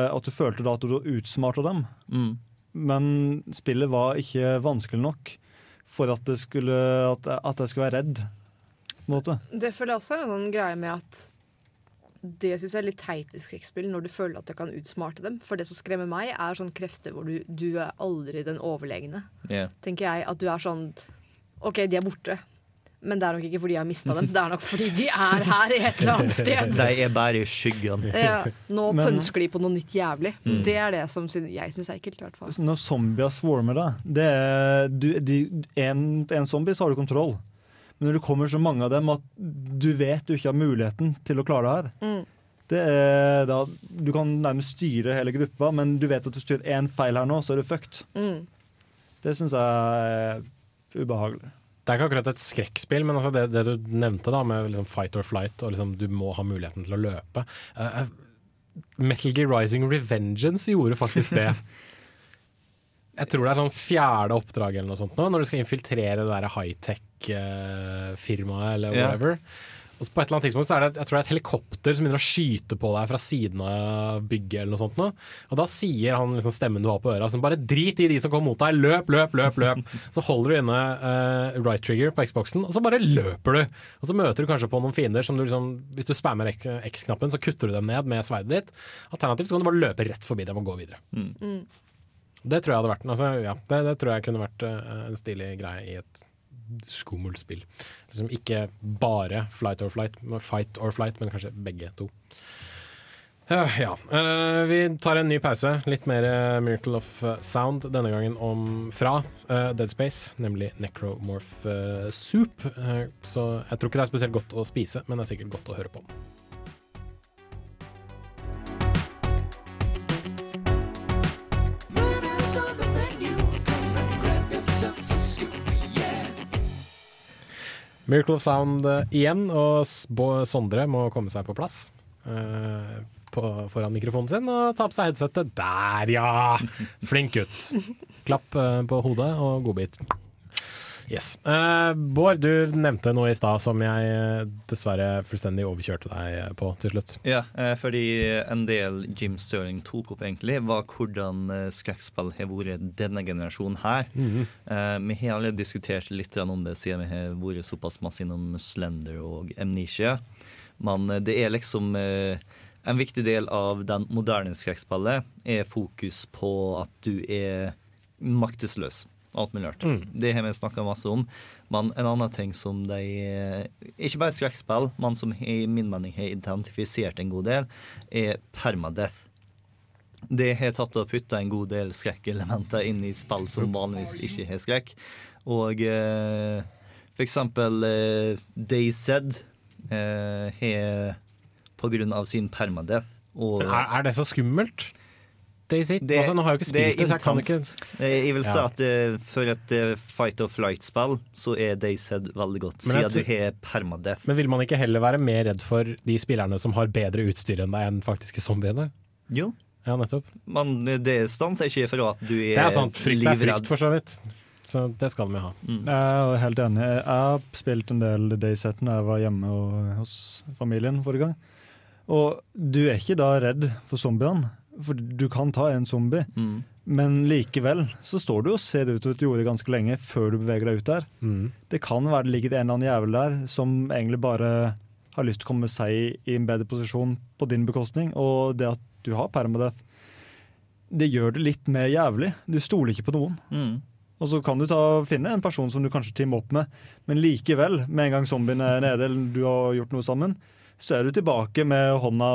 at du følte da at du utsmarta dem. Mm. Men spillet var ikke vanskelig nok for at, det skulle, at, at jeg skulle være redd. På en måte. Det føler jeg også er en sånn greie med at det syns jeg er litt teit i skrekkspill, når du føler at du kan utsmarte dem. For det som skremmer meg, er sånn krefter hvor du, du er aldri den overlegne. Yeah. Tenker jeg at du er sånn OK, de er borte. Men det er nok ikke fordi jeg har mista dem, det er nok fordi de er her i et eller annet sted. De er bare i skyggen. Ja, nå Men- pønsker de på noe nytt jævlig. Mm. Det er det som jeg syns er ekkelt. i hvert fall. Når zombier swarmer deg det du, de, en, en zombie så har du kontroll. Men når det kommer så mange av dem at du vet du ikke har muligheten til å klare det her Mm. det er da, Du kan nærmest styre hele gruppa, men du vet at du styrer én feil her nå, så er du fucked. Mm. Det syns jeg er ubehagelig. Det er ikke akkurat et skrekkspill, men altså det, det du nevnte da med liksom fight or flight, og liksom du må ha muligheten til å løpe uh, Metal Gear Rising Revengeance gjorde faktisk det. Jeg tror det er sånn fjerde oppdrag eller noe sånt nå, når du skal infiltrere det der high-tech-firmaet eller Ja. whatever. Og på et eller annet tidspunkt så er det, jeg tror det er et helikopter som begynner å skyte på deg fra siden av bygget. eller noe sånt nå. Og da sier han liksom stemmen du har på øra, som bare drit i de som kommer mot deg, løp, løp, løp. løp. Så holder du inne uh, right trigger på Xboxen, og så bare løper du. Og så møter du kanskje på noen fiender som du liksom Hvis du spammer X-knappen, så kutter du dem ned med sverdet ditt. Alternativt så kan du bare løpe rett forbi dem og gå videre. Mm. Det tror jeg hadde vært altså, ja, det, det tror jeg kunne vært uh, en stilig greie i et skummelt spill. Liksom ikke bare flight or flight, fight or flight, men kanskje begge to. Ja, ja. Uh, vi tar en ny pause. Litt mer uh, Miracle of Sound, denne gangen om fra Dead Space, nemlig Necromorph Soup. Så jeg tror ikke det er spesielt godt å spise, men det er sikkert godt å høre på. Miracle of Sound eh, igjen, og Sondre må komme seg på plass. eh, på, foran mikrofonen sin og ta på seg headsetet. Der, ja! Flink gutt. Klapp eh, på hodet og godbit. Yes. Uh, Bård, du nevnte noe i stad som jeg eh, dessverre fullstendig overkjørte deg på til slutt. Ja, uh, fordi en del Jim Sterling tok opp egentlig, var hvordan eh, skrekkspill har vært denne generasjonen her. Mhm. Eh, Vi har allerede diskutert litt om det siden vi har vært såpass masse innom Slender og Amnesia. Men eh, det er liksom eh, En viktig del av den moderne skrekkspillet er fokus på at du er maktesløs. Alt mulig rart. Mm. Det har vi snakka masse om. Men en annen ting som de eh, Ikke bare skrekkspill, men som i min mening har identifisert en god del, er permadeath. Det har tatt og putta en god del skrekkelementer inn i spill som vanligvis ikke har skrekk. Og eh, for eksempel eh, Dayzed eh, på grunn av sin permadeath og er, er det så skummelt? Daisy? det, altså, nå har jeg jo ikke det er spilt det, så jeg kan ikke. Eh, Jeg vil si Ja. at uh, for et uh, fight or flight-spill, så er Dayzed veldig godt, siden du har permadeath. Men vil man ikke heller være mer redd for de spillerne som har bedre utstyr enn deg enn faktiske zombiene? Jo. Ja, nettopp. Men det stanser ikke for at du er, Det er sant. Frykt er frykt, for så vidt. Så det skal jo ha. Mm. Jeg er helt enig. Jeg har spilt en del Dayset når jeg var hjemme og, hos familien forrige gang. Og du er ikke da redd for zombiene, for du kan ta en zombie. Mm. Men likevel så står du og ser ut som et jorde ganske lenge før du beveger deg ut der. Mm. Det kan være det ligger en eller annen jævel der som egentlig bare har lyst til å komme seg i en bedre posisjon på din bekostning, og det at du har permadeath, det gjør det litt mer jævlig. Du stoler ikke på noen. Mm. Og så kan du ta, finne en person som du kanskje teamer opp med, men likevel, med en gang zombien er nede, eller du har gjort noe sammen, så er du tilbake med hånda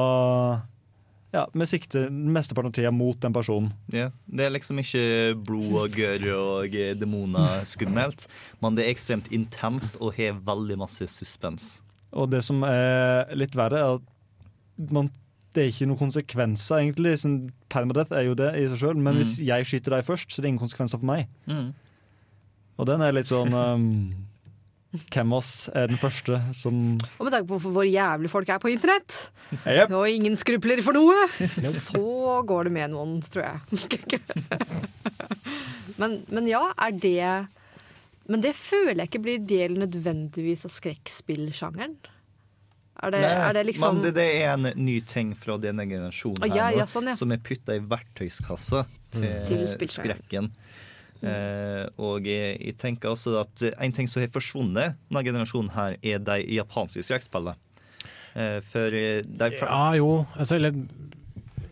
ja, med sikte mesteparten av tida mot den personen. Ja, Det er liksom ikke blod og gørr og eh, demoner skummelt, men det er ekstremt intenst og har veldig masse suspens. Og det som er litt verre, er at man, det er ikke noen konsekvenser, egentlig. Sånn, permadeath er jo det i seg sjøl, men Mm. hvis jeg skyter deg først, så er det ingen konsekvenser for meg. Mm. Og den er litt sånn um, Hvem av oss er den første som Og med tanke på hvor jævlig folk er på internett, yep. og ingen skrupler for noe, så går det med noen, tror jeg. men, men ja, er det Men det føler jeg ikke blir del nødvendigvis av skrekkspillsjangeren. Er det, Nei, er det liksom Men det, det er en ny ting fra denne generasjonen ja, her nå, ja, sånn, ja. som er putta i verktøyskassa til, Til spillsjangeren. skrekken. Eh, og jeg, jeg tenker også at en ting som har forsvunnet denne generasjonen her, er de japanske skrekkspillene. Eh, for eh, de Ja jo, altså, eller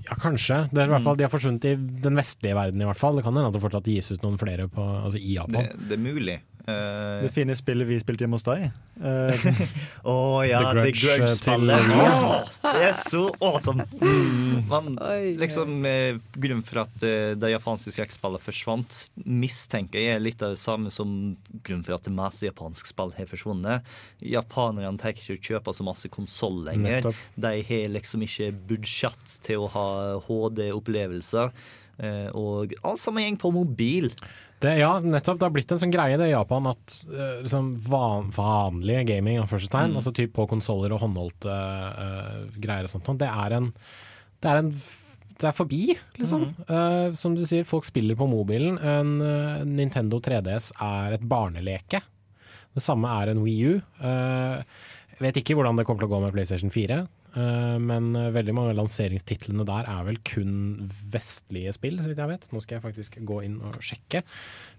ja, kanskje. Det er i hvert Mm. fall, de har forsvunnet i den vestlige verden i hvert fall. Det kan hende at det fortsatt gis ut noen flere på, altså, i Japan. det, det er mulig. Eh, Det fine spillet vi spilte hjemme hos deg. Uh, oh, ja, The The Grudge-spillet. Grudge-spillet. Åh, det er så awesome! Men liksom eh, grunnen for at eh, det japanske skrekkspillet forsvant, mistenker jeg er litt av det samme som grunnen for at det meste japanske spill har forsvunnet. Japanerne tenker ikke å kjøpe så masse konsoll lenger. Nettopp. De har liksom ikke budsjett til å ha HD-opplevelser. Eh, og alt sammen går på mobil. Det, ja, nettopp. Det har blitt en sånn greie det i Japan at uh, liksom van, vanlige gaming anførselstegn, Mm. altså typ på konsoller og håndholdte uh, greier og sånt, det er en Det er, en, det er forbi, liksom. Mm. Uh, som du sier, folk spiller på mobilen. En eh, Nintendo 3DS er et barneleke. Det samme er en Wii U. Uh, vet ikke hvordan det kommer til å gå med PlayStation 4. eh, men eh, veldig mange av lanseringstitlene der er vel kun vestlige spill, så vidt jeg vet. Nå skal jeg faktisk gå inn og sjekke.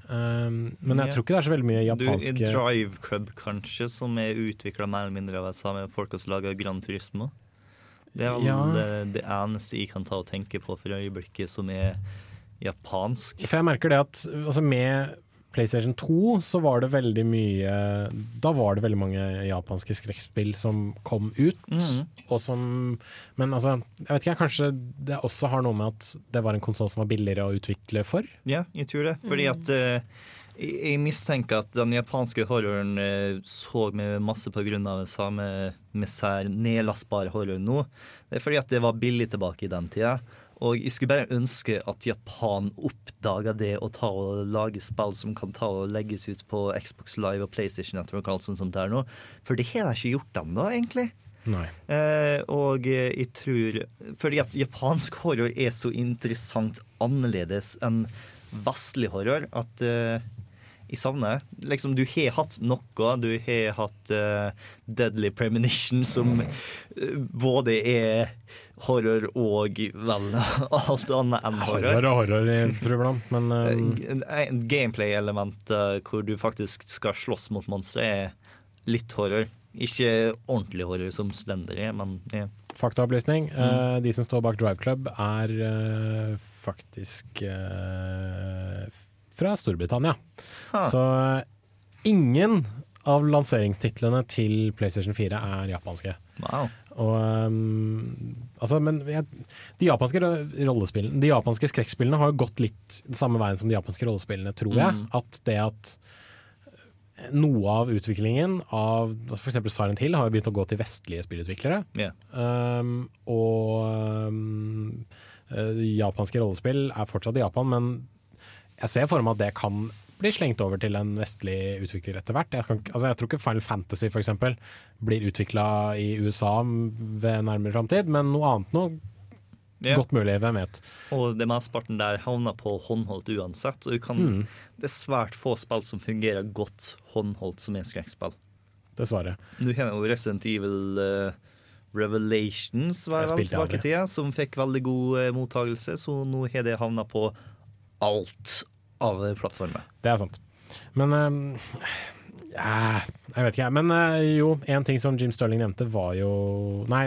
Um, men jeg tror ikke det er så veldig mye Du, Drive Club, kanskje, som er utvikla mer eller mindre av samme folka som lager Grand Turismo. Det er Ja. det, det eneste jeg kan ta og tenke på for øyeblikket som er japansk. For jeg merker det at altså med PlayStation 2 så var det veldig mye Da var det veldig mange japanske skrekkspill som kom ut. Mm. Og som Men altså, jeg vet ikke, kanskje det også har noe med at det var en konsoll som var billigere å utvikle for? Ja, jeg tror det. Fordi at uh, jeg, mistenker at den japanske horroren uh, så med masse av det samme med sær nedlastbare horroren nå. Det er fordi at det var billig tilbake i den tida. Og jeg skulle bare ønske at Japan oppdaga det å ta og lage spill som kan ta og legges ut på Xbox Live og PlayStation Network og alt sånt som det er nå. For det har de ikke gjort ennå, egentlig. Eh, og jeg tror Fordi at japansk horror er så interessant annerledes enn vestlig horror at eh, jeg savner Liksom, du har hatt noe. Du har hatt uh, Deadly Premonition, som uh, både er horror og vel alt annet enn horror. Horror og horror iblant, men um, Gameplay-element hvor du faktisk skal slåss mot monstre, er litt horror. Ikke ordentlig horror som Slender er, men ja. Faktaopplysning. Mm. De som står bak Drive Club, er faktisk eh, fra Storbritannia. Ha. Så eh, ingen av lanseringstitlene til PlayStation 4 er japanske. Wow. Og, um, altså, men jeg, de japanske ro- rollespillene De japanske skrekkspillene har gått litt samme veien som de japanske rollespillene, tror jeg. Mm. At det at noe av utviklingen av f.eks. Silent Hill har jo begynt å gå til vestlige spillutviklere. Yeah. Um, og um, eh, japanske rollespill er fortsatt i Japan, men jeg ser for meg at det kan bli slengt over til en vestlig utvikler etter hvert. Jeg, kan, altså jeg tror ikke Final Fantasy eksempel, blir utvikla i USA ved nærmere framtid, men noe annet nå. Ja. godt mulig, hvem vet. Og det mesteparten der havner på håndholdt uansett. Og kan, Mm. Det er svært få spill som fungerer godt håndholdt som er skrekkspill. Dessverre. Nå har jo Resident Evil uh, Revelations var Jeg vel tilbake tida, som fikk veldig god uh, mottagelse, så nå har det havna på alt av plattformet Det er sant. Men ehm, ja, Jeg vet ikke. Men eh, jo, en ting som Jim Sterling nevnte, var jo Nei,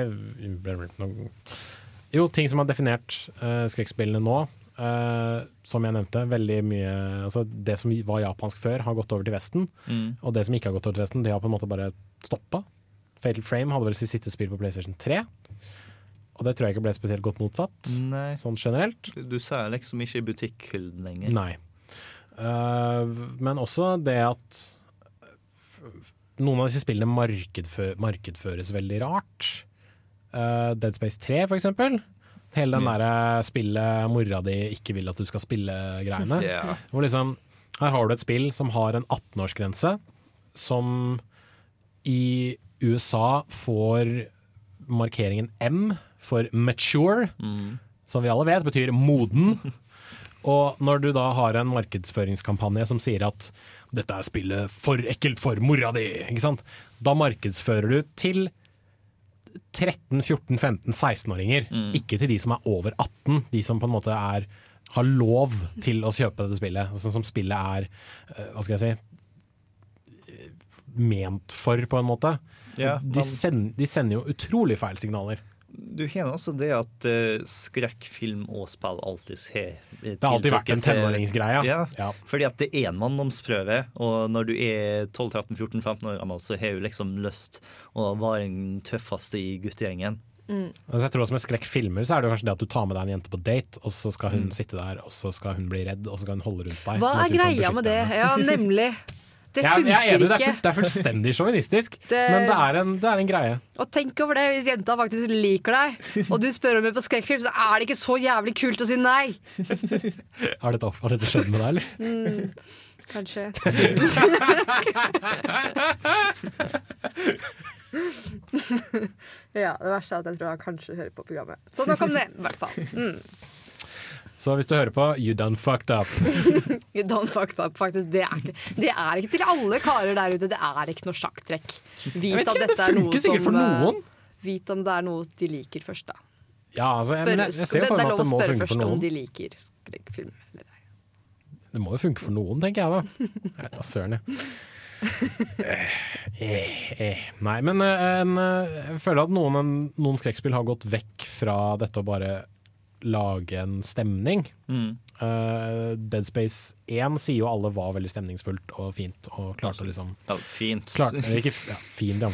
jo, ting som har definert uh, skrekkspillene nå. Uh, som jeg nevnte, veldig mye altså Det som var japansk før, har gått over til Vesten. Mm. Og det som ikke har gått over til Vesten, det har på en måte bare stoppa. Fatal Frame hadde vel sitt siste spill på PlayStation 3. Og det tror jeg ikke ble spesielt godt mottatt, Nei. sånn generelt. Du ser liksom ikke i butikkhylden lenger. Nei. Uh, men også det at noen av disse spillene markedfø markedføres veldig rart. Uh, Dead Space 3, for eksempel. Hele den Ja. derre spillet mora di ikke vil at du skal spille-greiene. Hvor liksom, her har du et spill som har en 18-årsgrense, som i USA får markeringen M for mature, Mm. som vi alle vet betyr moden. Og når du da har en markedsføringskampanje som sier at dette er spillet for ekkelt for mora di, ikke sant? da markedsfører du til 13, 14, 15, 16-åringer. Mm. Ikke til de som er over 18, de som på en måte er, har lov til å kjøpe dette spillet. Sånn som spillet er, eh, hva skal jeg si, eh, ment for, på en måte. Ja, de, men- send, de sender jo utrolig feil signaler. Du har også det at uh, skrekkfilm og spill alltid har Det har alltid vært en tenåringsgreie, Ja. ja. Fordi at det er en manndomsprøve, og når du er 12-13-14-15 år gammel, så har du liksom lyst å være den tøffeste i guttegjengen. Altså jeg tror også Med skrekkfilmer så er det jo kanskje det at du tar med deg en jente på date, og så skal hun Mm. sitte der, og så skal hun bli redd, og så skal hun holde rundt deg. Hva sånn er greia med det? henne. Ja, nemlig. Det Jeg, jeg er enig, det er, det er fullstendig sjåvinistisk, men det er, en, det er en greie. Og tenk over det, hvis jenta faktisk liker deg, og du spør om henne på skrekkfilm, så er det ikke så jævlig kult å si nei. Har dette, har dette skjedd med deg, eller? Mm, kanskje. ja, det verste er at jeg tror han kanskje hører på programmet. Så nok om det, i hvert fall. Mm. Så hvis du hører på, you done fucked up. You done fucked up, faktisk. Det er, ikke, det er ikke til alle karer der ute. Det er ikke noe sjakktrekk. Vit at dette det er noe funker sikkert for som, eh, noen. Vit om det er noe de liker først, da. Ja, altså, jeg, jeg, jeg ser jo det, for noen. det er lov å spørre først om de liker skrekkfilm. eller ei. Det må jo funke for noen, tenker jeg da. Jeg vet da søren, jeg. Eh, eh. Nei, men eh, en, eh, jeg føler at noen, noen skrekkspill har gått vekk fra dette å bare lage en stemning. Mm. Uh, Dead Space 1 sier jo alle var veldig stemningsfullt og fint, og klarte å liksom Ja, fint. klarte, ikke, ja, fint.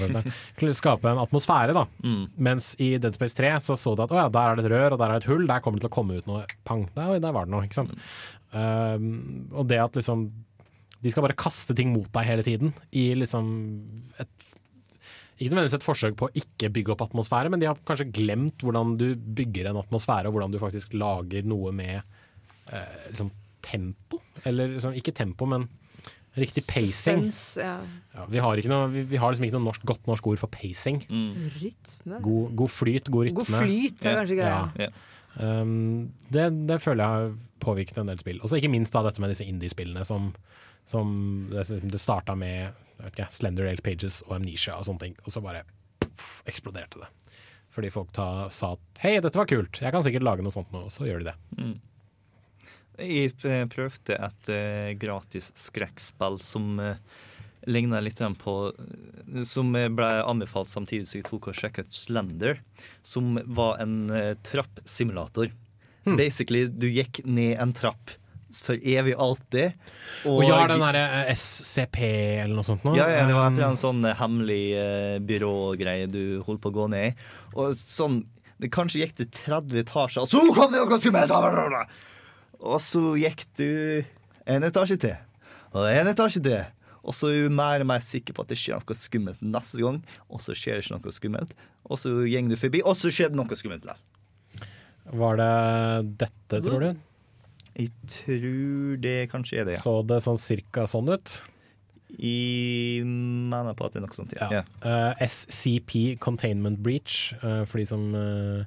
Skape en atmosfære, da. Mm. Mens i Dead Space 3 så så du at å ja, der er det et rør, og der er det et hull, der kommer det til å komme ut noe pang. Der, der var det noe, ikke sant. Uh, og det at liksom De skal bare kaste ting mot deg hele tiden, i liksom et ikke nødvendigvis et forsøk på å ikke bygge opp atmosfære, men de har kanskje glemt hvordan du bygger en atmosfære, og hvordan du faktisk lager noe med eh, liksom tempo. Eller liksom, ikke tempo, men riktig pacing. Suspense, ja. Ja, vi, har ikke noe, vi, vi har liksom ikke noe norsk, godt norsk ord for pacing. Rytme. God, god flyt, god rytme. God flyt er kanskje greia. Um, det, det føler jeg har påvirket en del spill. Og ikke minst da dette med disse indie-spillene som, som det, det starta med ikke, Slender Eight Pages og Amnesia og sånne ting, og så bare pff, eksploderte det. Fordi folk ta, sa at hei, dette var kult, jeg kan sikkert lage noe sånt nå, og så gjør de det. Mm. Jeg eh, prøvde et uh, gratis skrekkspill som uh, ligna litt på eh, Som ble anbefalt samtidig som jeg tok og sjekka ut Slender, som var en uh, trappsimulator. Hmm. Basically, du gikk ned en trapp for evig alltid. Og, ja, den derre eh, SCP eller noe sånt nå? Ja, ja, det var en Um, sånn eh, hemmelig uh, byrågreie du holdt på å gå ned i. Og sånn Det kanskje gikk til 30 etasjer, og så kom det noe skummelt! Og så gikk du en etasje til, og en etasje til. Og så er du mer og mer sikker på at det skjer noe skummelt neste gang, og så skjer det ikke noe skummelt. Og så går du forbi, og så skjer det noe skummelt der. Var det dette, tror du? Jeg tror det kanskje er det, ja. Så det sånn cirka sånn ut? Jeg mener på at det er noe sånt, ja. Eh, SCP Containment Breach, uh, for de som uh,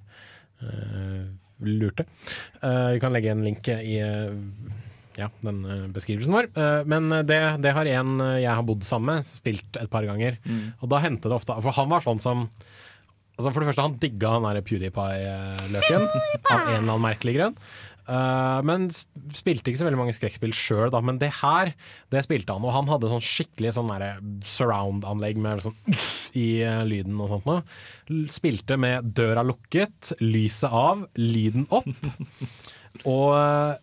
eh, lurte. Eh, vi kan legge en link i ja, den beskrivelsen vår. Eh, men det, det har en jeg har bodd sammen med, spilt et par ganger. Mm. Og da hendte det ofte For han var sånn som Altså For det første, han digga han der PewDiePie-løken av en eller annen merkelig grunn. Eh, men spilte ikke så veldig mange skrekkspill sjøl, da. Men det her, det spilte han. Og han hadde sånn skikkelig sånn surround-anlegg med sånn i uh, lyden og sånt noe. Spilte med døra lukket, lyset av, lyden opp. Og uh,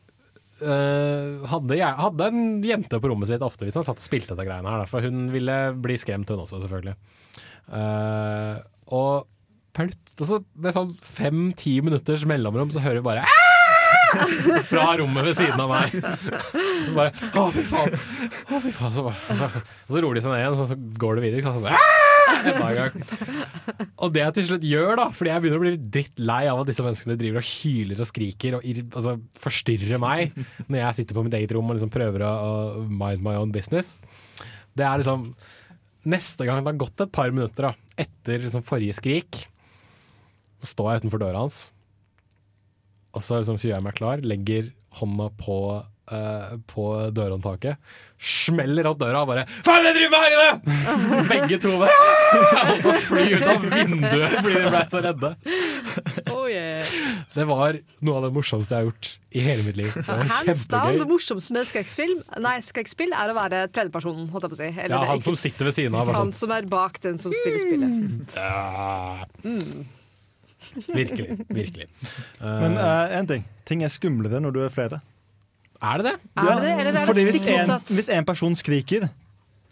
hadde, hadde en jente på rommet sitt ofte hvis han satt og spilte dette greiene her. da, For hun ville bli skremt, hun også, selvfølgelig. Og plutt, altså, med sånn fem-ti minutters mellomrom så hører vi bare «Ah!» fra rommet ved siden av meg. Og så bare Å, fy faen! Å, fy faen. Så, bare, så, så roer de seg ned igjen, og så går det videre. Så bare. Og det jeg til slutt gjør, da, fordi jeg begynner å bli drittlei av at disse menneskene driver og hyler og skriker og altså, forstyrrer meg når jeg sitter på mitt eget rom og liksom prøver å mind my own business. Det er liksom Neste gang det har gått et par minutter da, etter liksom forrige skrik, så står jeg utenfor døra hans. Og så liksom gjør jeg meg klar, legger hånda på, uh, på dørhåndtaket, smeller opp døra og bare Faen, jeg driver med her inne! Begge to bare holdt på å fly ut av vinduet fordi de ble så redde. Oh, yeah. Det var noe av det morsomste jeg har gjort i hele mitt liv. Det var kjempegøy. det morsomste med skrekkfilm Nei, skrekkspill er å være tredjepersonen, holdt jeg på å si. Eller Ja, han ikke- som sitter ved siden av. Han som er bak den som spiller spillet. Ja. Mm. Virkelig. Virkelig. Men eh, en ting. Ting er skumlere når du er flere. Er det det? Er det det, eller er det hvis stikk en, motsatt? hvis en person skriker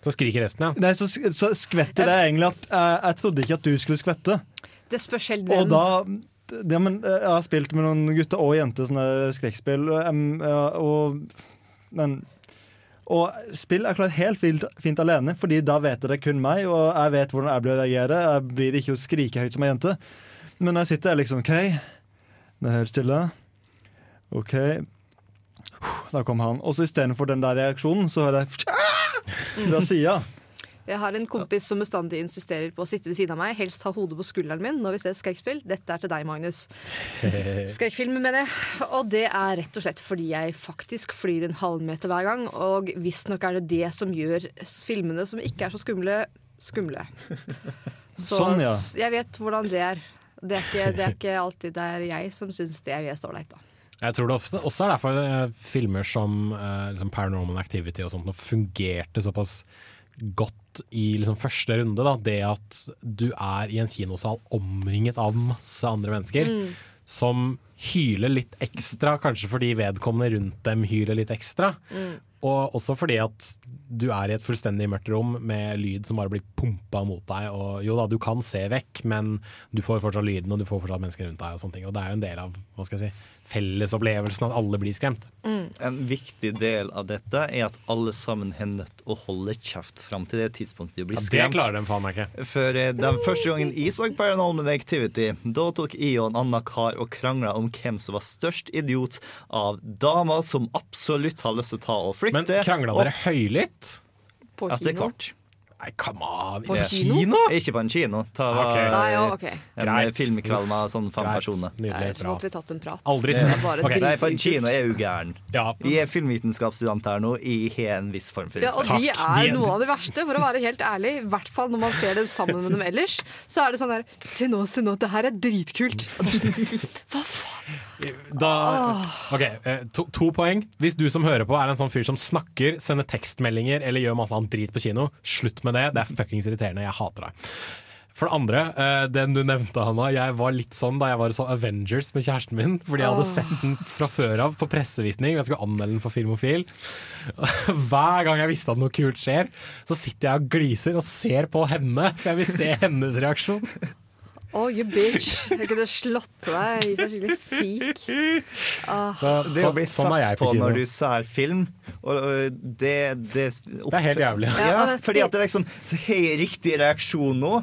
Så skriker resten, ja. Nei, så, så skvetter det egentlig at eh, Jeg trodde ikke at du skulle skvette. Det spørs helt Og da ja, men, Jeg har spilt med noen gutter og jenter sånne skrekkspill, og, og Men og spill er klart helt fint, fint alene, Fordi da vet dere er kun meg, og jeg vet hvordan jeg blir å reagere. Jeg blir ikke å skrike høyt som ei jente. Men når jeg sitter, er liksom OK, det er helt stille. OK. Da kom han. Og så istedenfor den der reaksjonen, så hører jeg fra sida. Jeg har en kompis som bestandig insisterer på å sitte ved siden av meg, helst ha hodet på skulderen min når vi ser skrekkspill. Dette er til deg, Magnus. Skrekkfilm, mener jeg. Og det er rett og slett fordi jeg faktisk flyr en halvmeter hver gang. Og visstnok er det det som gjør filmene som ikke er så skumle, skumle. Så Sånn, ja. jeg vet hvordan det er. Det er ikke, det er ikke alltid det er jeg som syns det er mest ålreit, da. Jeg tror det ofte, også er derfor eh, filmer som eh, liksom Paranormal Activity og sånt fungerte såpass godt i liksom første runde. Da. Det at du er i en kinosal omringet av masse andre mennesker Mm. som hyler litt ekstra, kanskje fordi vedkommende rundt dem hyler litt ekstra. Mm. Og også fordi at du er i et fullstendig mørkt rom med lyd som bare blir pumpa mot deg. Og jo da, du kan se vekk, men du får fortsatt lyden, og du får fortsatt mennesker rundt deg. Og sånne ting. Og det er jo en del av hva skal jeg si, fellesopplevelsen at alle blir skremt. En viktig del av dette er at alle sammen har nødt å holde kjeft fram til det tidspunktet de blir skremt. Ja, det klarer de faen meg ikke. For eh, den første gangen jeg så Paranormal Activity, da tok jeg og en annen kar og krangla om hvem som var størst idiot av damer som absolutt har lyst til å ta og flykte. Men krangla dere høylytt? På Etter kino? hvert. Nei, come on. På kino? kino? Ikke på en kino. Ta okay. Nei, ja, okay. en Greit. filmkveld med sånn fem Greit. personer. Nei, Nydelig. Bra. måtte vi tatt en prat. Aldri Det bare Ok. drit- Nei, på en kino er jo gæren. Ja. Jeg er filmvitenskapsstudent her nå. Jeg har en viss form for Ja, og de er noe av det verste, for å være helt ærlig. I hvert fall når man ser dem sammen med dem ellers. Så er det sånn der Se nå, se nå, det her er dritkult. Det Hva faen? Da, ok, eh, to, to poeng. Hvis du som hører på er en sånn fyr som snakker, sender tekstmeldinger eller gjør masse annet drit på kino, slutt med det. Det er fuckings irriterende. Jeg hater deg. For det andre, eh, den du nevnte, Hanna. Jeg var litt sånn da jeg var så Avengers med kjæresten min. Fordi jeg hadde sett den fra før av på pressevisning. Jeg skulle anmelde den for Filmofil. Hver gang jeg visste at noe kult skjer, så sitter jeg og gliser og ser på henne. For jeg vil se hennes reaksjon. Oh, you bitch. Jeg kunne slått deg. Gitt deg skikkelig fik. Ah. Så, Det å bli sånn på på når du ser film, og og det Det, Det er helt jævlig. Ja, Ja, fordi at det liksom Så har jeg riktig reaksjon nå,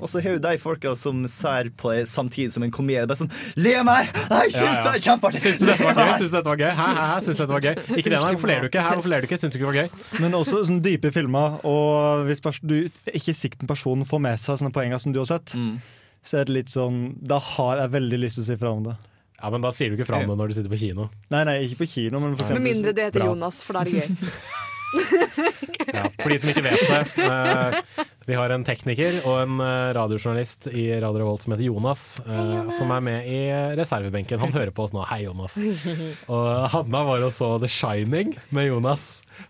og så har jo de folka som ser på det samtidig som en komedie, bare sånn Le meg! Jeg syns det er kjempeartig! Syns du dette var gøy? Syns du dette var gøy? Hæ, hæ, hæ, syns du dette var gøy? Ikke det, nei. Hvorfor ler du ikke? Hæ, hvorfor ler du ikke? Syns du ikke det var gøy? Men også sånn dype filmer, og hvis du ikke er sikker på personen får med seg sånne poenger som du har sett, så er det litt sånn Da har jeg veldig lyst til å si fra om det. Ja, men da sier du ikke fra om det når du sitter på kino. Nei, nei, ikke på kino, men for Med mindre du heter Bra. Jonas, for da er det gøy. Ja, for de som ikke vet det. eh, vi har en tekniker og en eh, radiojournalist i Radio Revolt som heter Jonas, eh, som er med i reservebenken. Han hører på oss nå. Hei, Jonas. Og Hanna var og så The Shining med Jonas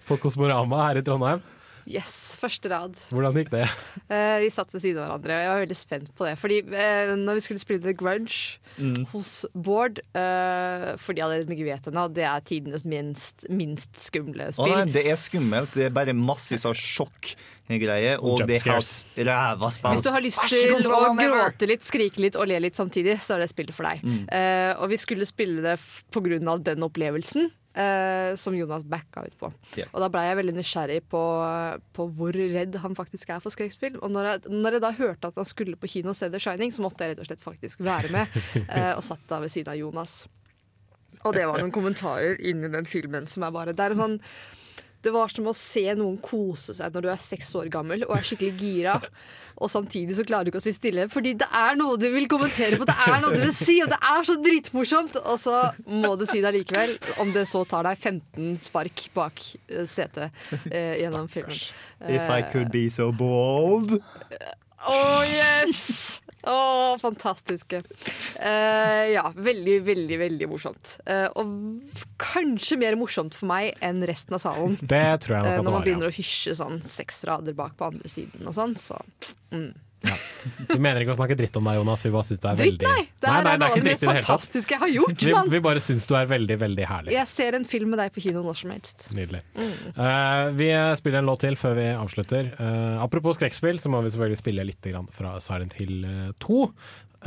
på Kosmorama her i Trondheim. Yes, første rad. Hvordan gikk det? Uh, vi satt ved siden av hverandre, og jeg var veldig spent på det. Fordi uh, når vi skulle spille The Grudge Mm. hos Bård uh, For de av dere som ikke vet ennå, det er tidenes minst, minst skumle Å nei, det er skummelt. Det er bare massevis av sjokkgreier, og det har ræva spill. Hvis du har lyst til å gråte litt, skrike litt og le litt samtidig, så er det spillet for deg. Mm. Uh, og vi skulle spille det pga. på grunn av den opplevelsen. Uh, som Jonas backa ut på. Yeah. Og da blei jeg veldig nysgjerrig på, på hvor redd han faktisk er for skrekkspill. Og når jeg, når jeg da hørte at han skulle på kino og se The Shining, så måtte jeg rett og slett faktisk være med. Uh, og satt da ved siden av Jonas. Og det var noen kommentarer inni den filmen som er bare Det er en sånn det var som å se noen kose seg når du er seks år gammel og er skikkelig gira, og samtidig så klarer du ikke å si stille, fordi det er noe du vil kommentere på, det er noe du vil si, og det er så dritmorsomt! Og så må du si det likevel, om det så tar deg 15 spark bak eh, setet eh, gjennom filmen. If I could be so bold. Oh yes! Å, fantastiske. Uh, ja, veldig, veldig, veldig morsomt. Uh, og kanskje mer morsomt for meg enn resten av salen. Det tror jeg nok uh, når man begynner å hysje sånn seks rader bak på andre siden og sånn, så mm. Vi mener ikke å snakke dritt om deg, Jonas. Vi bare syns du er Dritt, veldig nei! Det Nei, her nei, er noe av det mest det fantastiske jeg har gjort, Vi, vi bare syns du er veldig, veldig herlig. Jeg ser en film med deg på kino når som helst. Nydelig. Mm. Uh, vi spiller en låt til før vi avslutter. Uh, apropos skrekkspill, så må vi selvfølgelig spille litt grann fra Silent Hill eh, 2.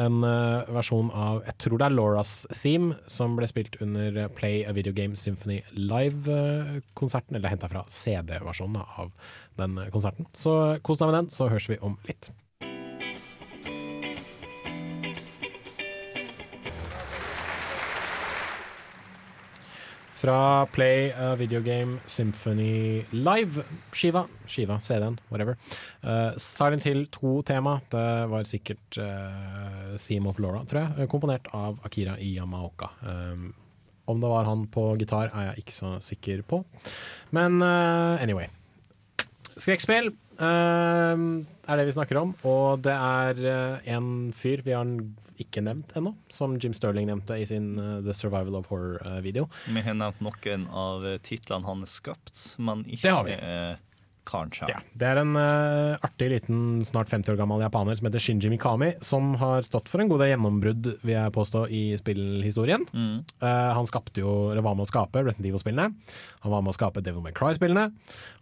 En uh, versjon av jeg tror det er Lauras theme, som ble spilt under eh, Play a Video Game Symphony Live-konserten. eller henta fra CD-versjonen av den eh, konserten. Så kos deg med den, så høres vi om litt. Fra Play a Video Game Symphony Live-skiva. Skiva, CD-en, whatever. Uh, Silent Hill 2-tema. Det var sikkert uh, Theme of Laura, tror jeg. eh, Komponert av Akira Iyamaoka. Um, om det var han på gitar, er jeg ikke så sikker på. Men uh, anyway. Skrekkspill eh, er det vi snakker om, og det er eh, en fyr vi har ikke nevnt ennå, som Jim Sterling nevnte i sin eh, The Survival of Horror-video. Vi har nevnt noen av eh, titlene han har skapt, men ikke Det har vi. Eh, Ja. Det er en uh, artig liten, snart 50 år gammel japaner som heter Shinji Mikami, som har stått for en god del gjennombrudd, vil jeg påstå, i spillhistorien. Mm. Uh, han skapte jo, eller var med å skape Resident Evil-spillene. Han var med å skape Devil May Cry-spillene.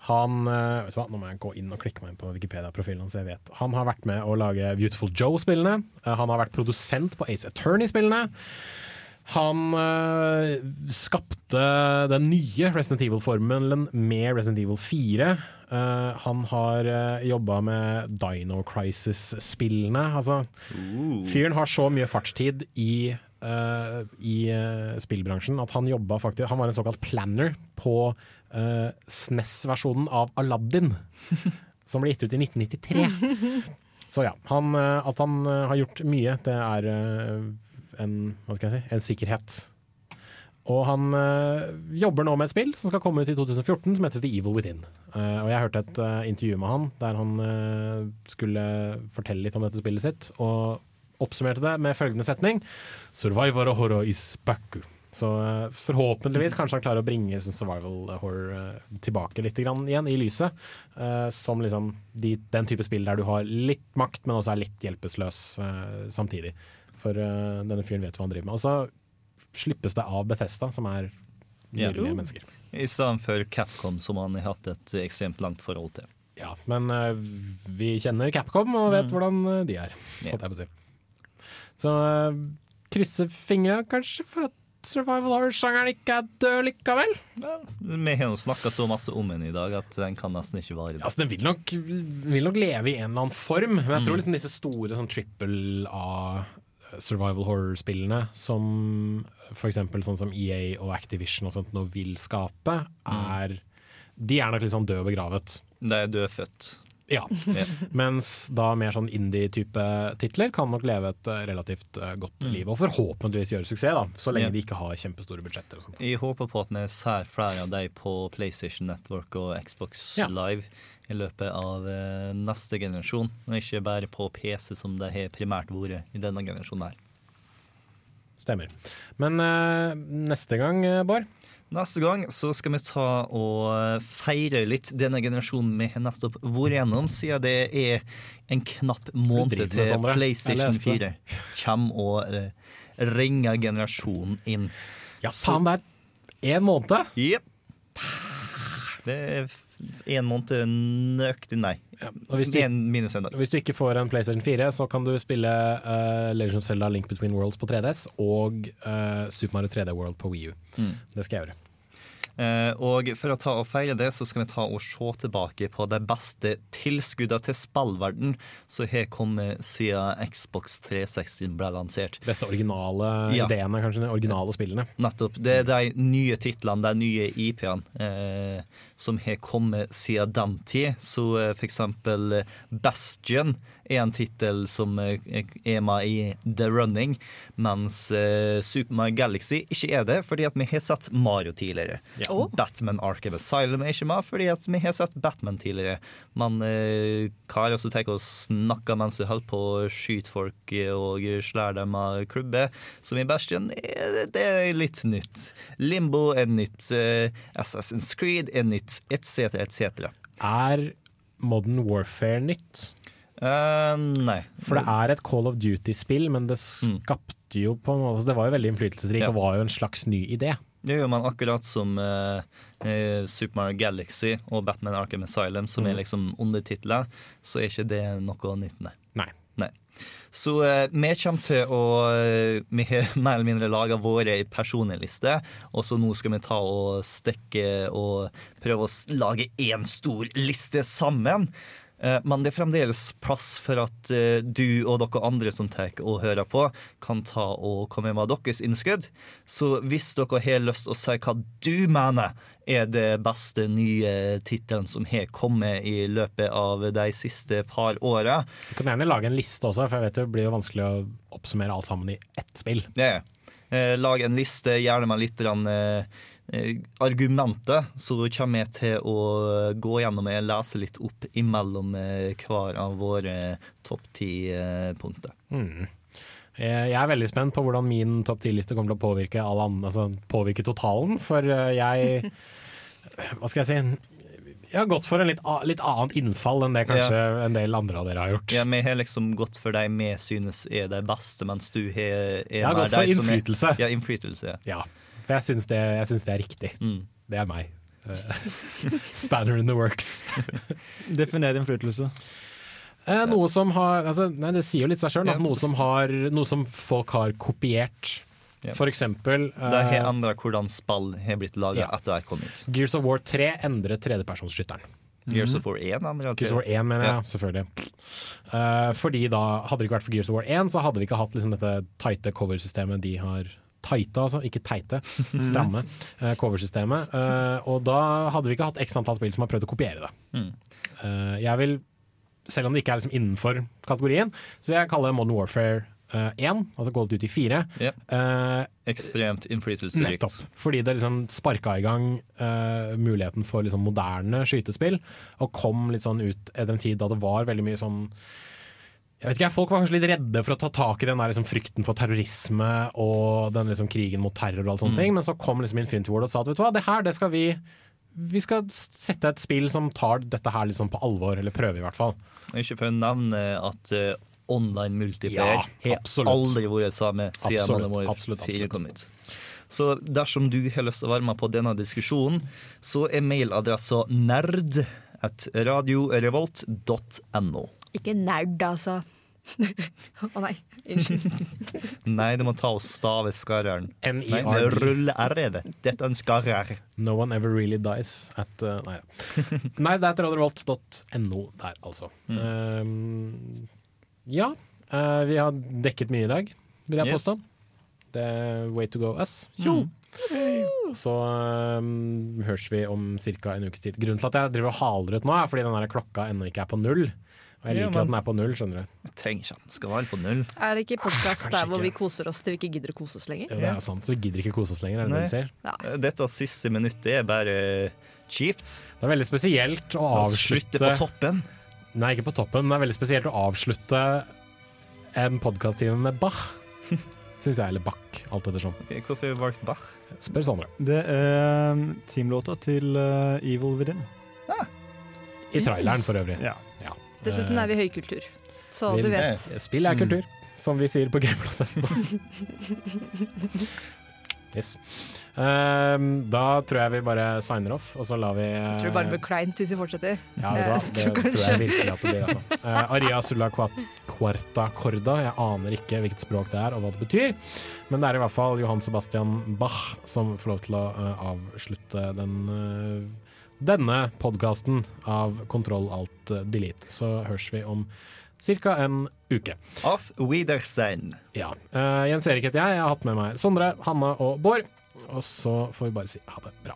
Han uh, vet du hva, Nå må jeg gå inn og klikke meg inn på Wikipedia-profilen hans, så jeg vet. Han har vært med å lage Beautiful Joe-spillene. Han har vært produsent på Ace Attorney-spillene. Han skapte den nye Resident Evil-formelen med Resident Evil 4. Eh, han har uh, jobba med Dino Crisis-spillene. Altså, fyren har så mye fartstid i, uh, i eh, spillbransjen at han jobba faktisk Han var en såkalt planner på SNES-versjonen av Aladdin, som ble gitt ut i 1993. Så ja, han, eh, at han eh, har gjort mye, det er eh, en, hva skal jeg si, en sikkerhet. Og han eh, jobber nå med et spill som skal komme ut i 2014, som heter The Evil Within. Uh, og jeg hørte et uh, intervju med han der han uh, skulle fortelle litt om dette spillet sitt, og oppsummerte det med følgende setning Survivor horror is back. Så forhåpentligvis kanskje han klarer å bringe survival horror tilbake litt grann igjen i lyset. som liksom de, den type spill der du har litt makt, men også er litt hjelpeløs samtidig. For denne fyren vet hva han driver med. Og så slippes det av Bethesda, som er nydelige yeah. mennesker. I stedet for Capcom, som han har hatt et ekstremt langt forhold til. Ja, men uh, vi kjenner Capcom og vet hvordan eh, de er, holdt jeg på å si. Så uh, krysse fingra kanskje for at survival horror-sjangeren ikke er død likevel. Vi har jo snakka så masse om den i dag at den kan nesten ikke vare. Ja, Altså, den vil nok, vil nok leve i en eller annen form, men jeg tror Mm. liksom disse store sånn triple A survival horror-spillene, som for eksempel sånn som EA og Activision og sånt nå vil skape, er De er nok litt sånn død og begravet. De er født. Ja. Mens da mer sånn indie-type titler kan nok leve et eh, relativt eh, godt Mm. liv, og forhåpentligvis gjøre suksess, da, så lenge Ja. de ikke har kjempestore budsjetter. og sånt. Jeg håper på at vi ser flere av de på PlayStation Network og Xbox Ja. Live i løpet av eh, neste generasjon, og ikke bare på PC, som det har primært vært i denne generasjonen her. Stemmer. Men eh, neste gang, eh, Bård? Neste gang så skal vi ta og feire litt denne generasjonen vi har nettopp vært gjennom, siden det er en knapp måned til Sondre. PlayStation 4 kommer og eh, ringer generasjonen inn. Ja, faen, det er én måned! Jepp. Det er én måned nøyaktig, nei. Og hvis du, En minus en dag. hvis du ikke får en PlayStation 4, så kan du spille uh, Legend of Zelda Link Between Worlds på 3DS og uh, Super Mario 3D World på Wii U. Mm. Det skal jeg gjøre. Uh, og for å ta og feire det, så skal vi ta og se tilbake på de beste tilskuddene til spillverden som har kommet siden Xbox 360 ble lansert. Beste originale Ja. ideene, kanskje. De originale spillene. Nettopp. Det er de nye titlene, de nye IP-ene, eh, som har kommet siden den tid. Så eh, for eksempel eh, Bastion er en tittel som eh, er med i The Running, mens Super Mario Galaxy ikke er det, fordi at vi har sett Mario tidligere. Ja. Oh. Batman Arkham Asylum er ikke med, fordi at vi har sett Batman tidligere. Men eh, hva er det som tar og snakker mens du holder på å skyte folk og slår dem av klubber, som i Bastion, er- det er litt nytt. Limbo er nytt. Assassin's Creed er nytt, etc., etc. Er Modern Warfare nytt? Uh, nei. For det er et Call of Duty-spill, men det skapte jo på en måte altså Det var jo veldig innflytelsesrikt Ja. og var jo en slags ny idé. Det gjør man akkurat som eh, Super Mario Galaxy og Batman Arkham Asylum, som er liksom liksom undertitler, så er ikke det noe nytt. Nei. Så eh, vi kommer til å eh, Vi har mer eller mindre laga våre personlister, og så nå skal vi ta og stikke og prøve å lage én stor liste sammen. Eh, Men det er fremdeles plass for at du og dere andre som tar og hører på, kan ta og komme med deres innskudd. Så hvis dere har lyst til å si hva du mener er det beste nye tittelen som har kommet i løpet av de siste par åra, Du kan gjerne lage en liste også, for jeg vet det blir jo vanskelig å oppsummere alt sammen i ett spill. Det er. Eh, lag en liste, gjerne med litt rann, eh, argumenter, så kommer jeg til å gå gjennom og lese litt opp imellom eh, hver av våre topp ti-punkter. Mm. Jeg jeg er veldig spent på hvordan min topp 10-liste kommer til å påvirke, alle andre, altså påvirke totalen, for eh, jeg Hva skal jeg si? Jeg har gått for en litt, litt annet innfall enn det kanskje en del andre av dere har gjort. Ja, Vi har liksom gått for de vi synes er de beste, mens du har er Jeg har gått for innflytelse. er-. Ja, innflytelse. ja. Ja, for jeg syns det, det er riktig. Mm. Det er meg. Eh, Spanner in the works. Definer innflytelse. Eh, noe som har altså, Nei, det sier jo litt seg sjøl. Ja. Noe, som har- noe som folk har kopiert. Ja. For eksempel Det har helt endra hvordan spill har blitt laga Ja. etter det kom ut. Gears of War 3 endret tredjepersonsskytteren. Gears of War 1 endra Gears of War 1, mener jeg, selvfølgelig. Uh, fordi da, hadde det ikke vært for Gears of War 1, så hadde vi ikke hatt liksom, dette tighte coversystemet de har Tighte, altså, ikke teite. Stramme uh, coversystemet. Uh, og da hadde vi ikke hatt x antall spill som har prøvd å kopiere det. Eh, jeg vil, selv om det ikke er liksom innenfor kategorien, så vil jeg kalle Modern Warfare uh, 1, altså Call of Duty 4, Ja. Uh, Ekstremt innflytelsesrikt. Fordi det liksom sparka i gang uh, muligheten for liksom moderne skytespill, og kom litt sånn ut etter en tid da det var veldig mye sånn jeg vet ikke, Folk var kanskje litt redde for å ta tak i den der liksom frykten for terrorisme og den liksom krigen mot terror og alle sånne Mm. ting, men så kom liksom Infinity Ward og sa at vet du hva, det her det skal vi vi skal sette et spill som tar dette her liksom på alvor, eller prøver i hvert fall. Ikke for å nevne at uh, online multiplayer Ja, har aldri vært samme siden Absolutt, Modern Warfare absolutt, 4 absolutt. kom ut. Så dersom du har lyst til å være med på denne diskusjonen, så er mailadressa nerd at radiorevolt.no. Ikke nerd, altså. Å nei, unnskyld. Nei, du må ta og stave skarreren. Nei, det ruller R er det. Dette er en skarrer. No one ever really dies at uh, Nei, nei det er etter radiorevolt.no der, altså. Um, ja, uh, vi har dekket mye i dag, vil jeg Yes. påstå. Det er way to go us. Tjo! Så um, høres vi om ca. en ukes tid. Grunnen til at jeg driver og haler ut nå, er fordi den klokka ennå ikke er på null. Og jeg Ja, liker men- at den er på null, skjønner du. Jeg trenger ikke at den. Skal være på null. Er det ikke podkast ah, der hvor vi koser oss til vi ikke gidder å kose oss lenger? Jo, det er sant, så vi gidder ikke kose oss lenger, er det det du sier? Ja. Dette siste minuttet er bare kjipt. Det er veldig spesielt å avslutte slutte på toppen. Nei, ikke på toppen, men det er veldig spesielt å avslutte en podkast-time med Bach. Syns jeg, eller Bach, alt ettersom. Okay, Hvorfor har vi valgt Bach? Spør Sondre. Det er um, teamlåta til Evil Within. I traileren, for øvrig. Ja. Dessuten er vi høykultur. Så Vi- du vet. Spill er kultur, som vi sier på Gameplot. yes. Um, da tror jeg vi bare signer off, og så lar vi Jeg tror det bare blir kleint hvis vi fortsetter. Ja, du Det tror kanskje- jeg virkelig at det blir. Altså. Uh, Aria sulla quarta corda. Jeg aner ikke hvilket språk det er og hva det betyr, men det er i hvert fall Johan Sebastian Bach som får lov til å uh, avslutte den, eh, denne podkasten av Kontroll alt delete. Så høres vi om ca. en uke. Auf Wiedersehen. Ja. Uh, Jens Erik heter jeg. Jeg har hatt med meg Sondre, Hanna og Bård. Og så får vi bare si ha det bra.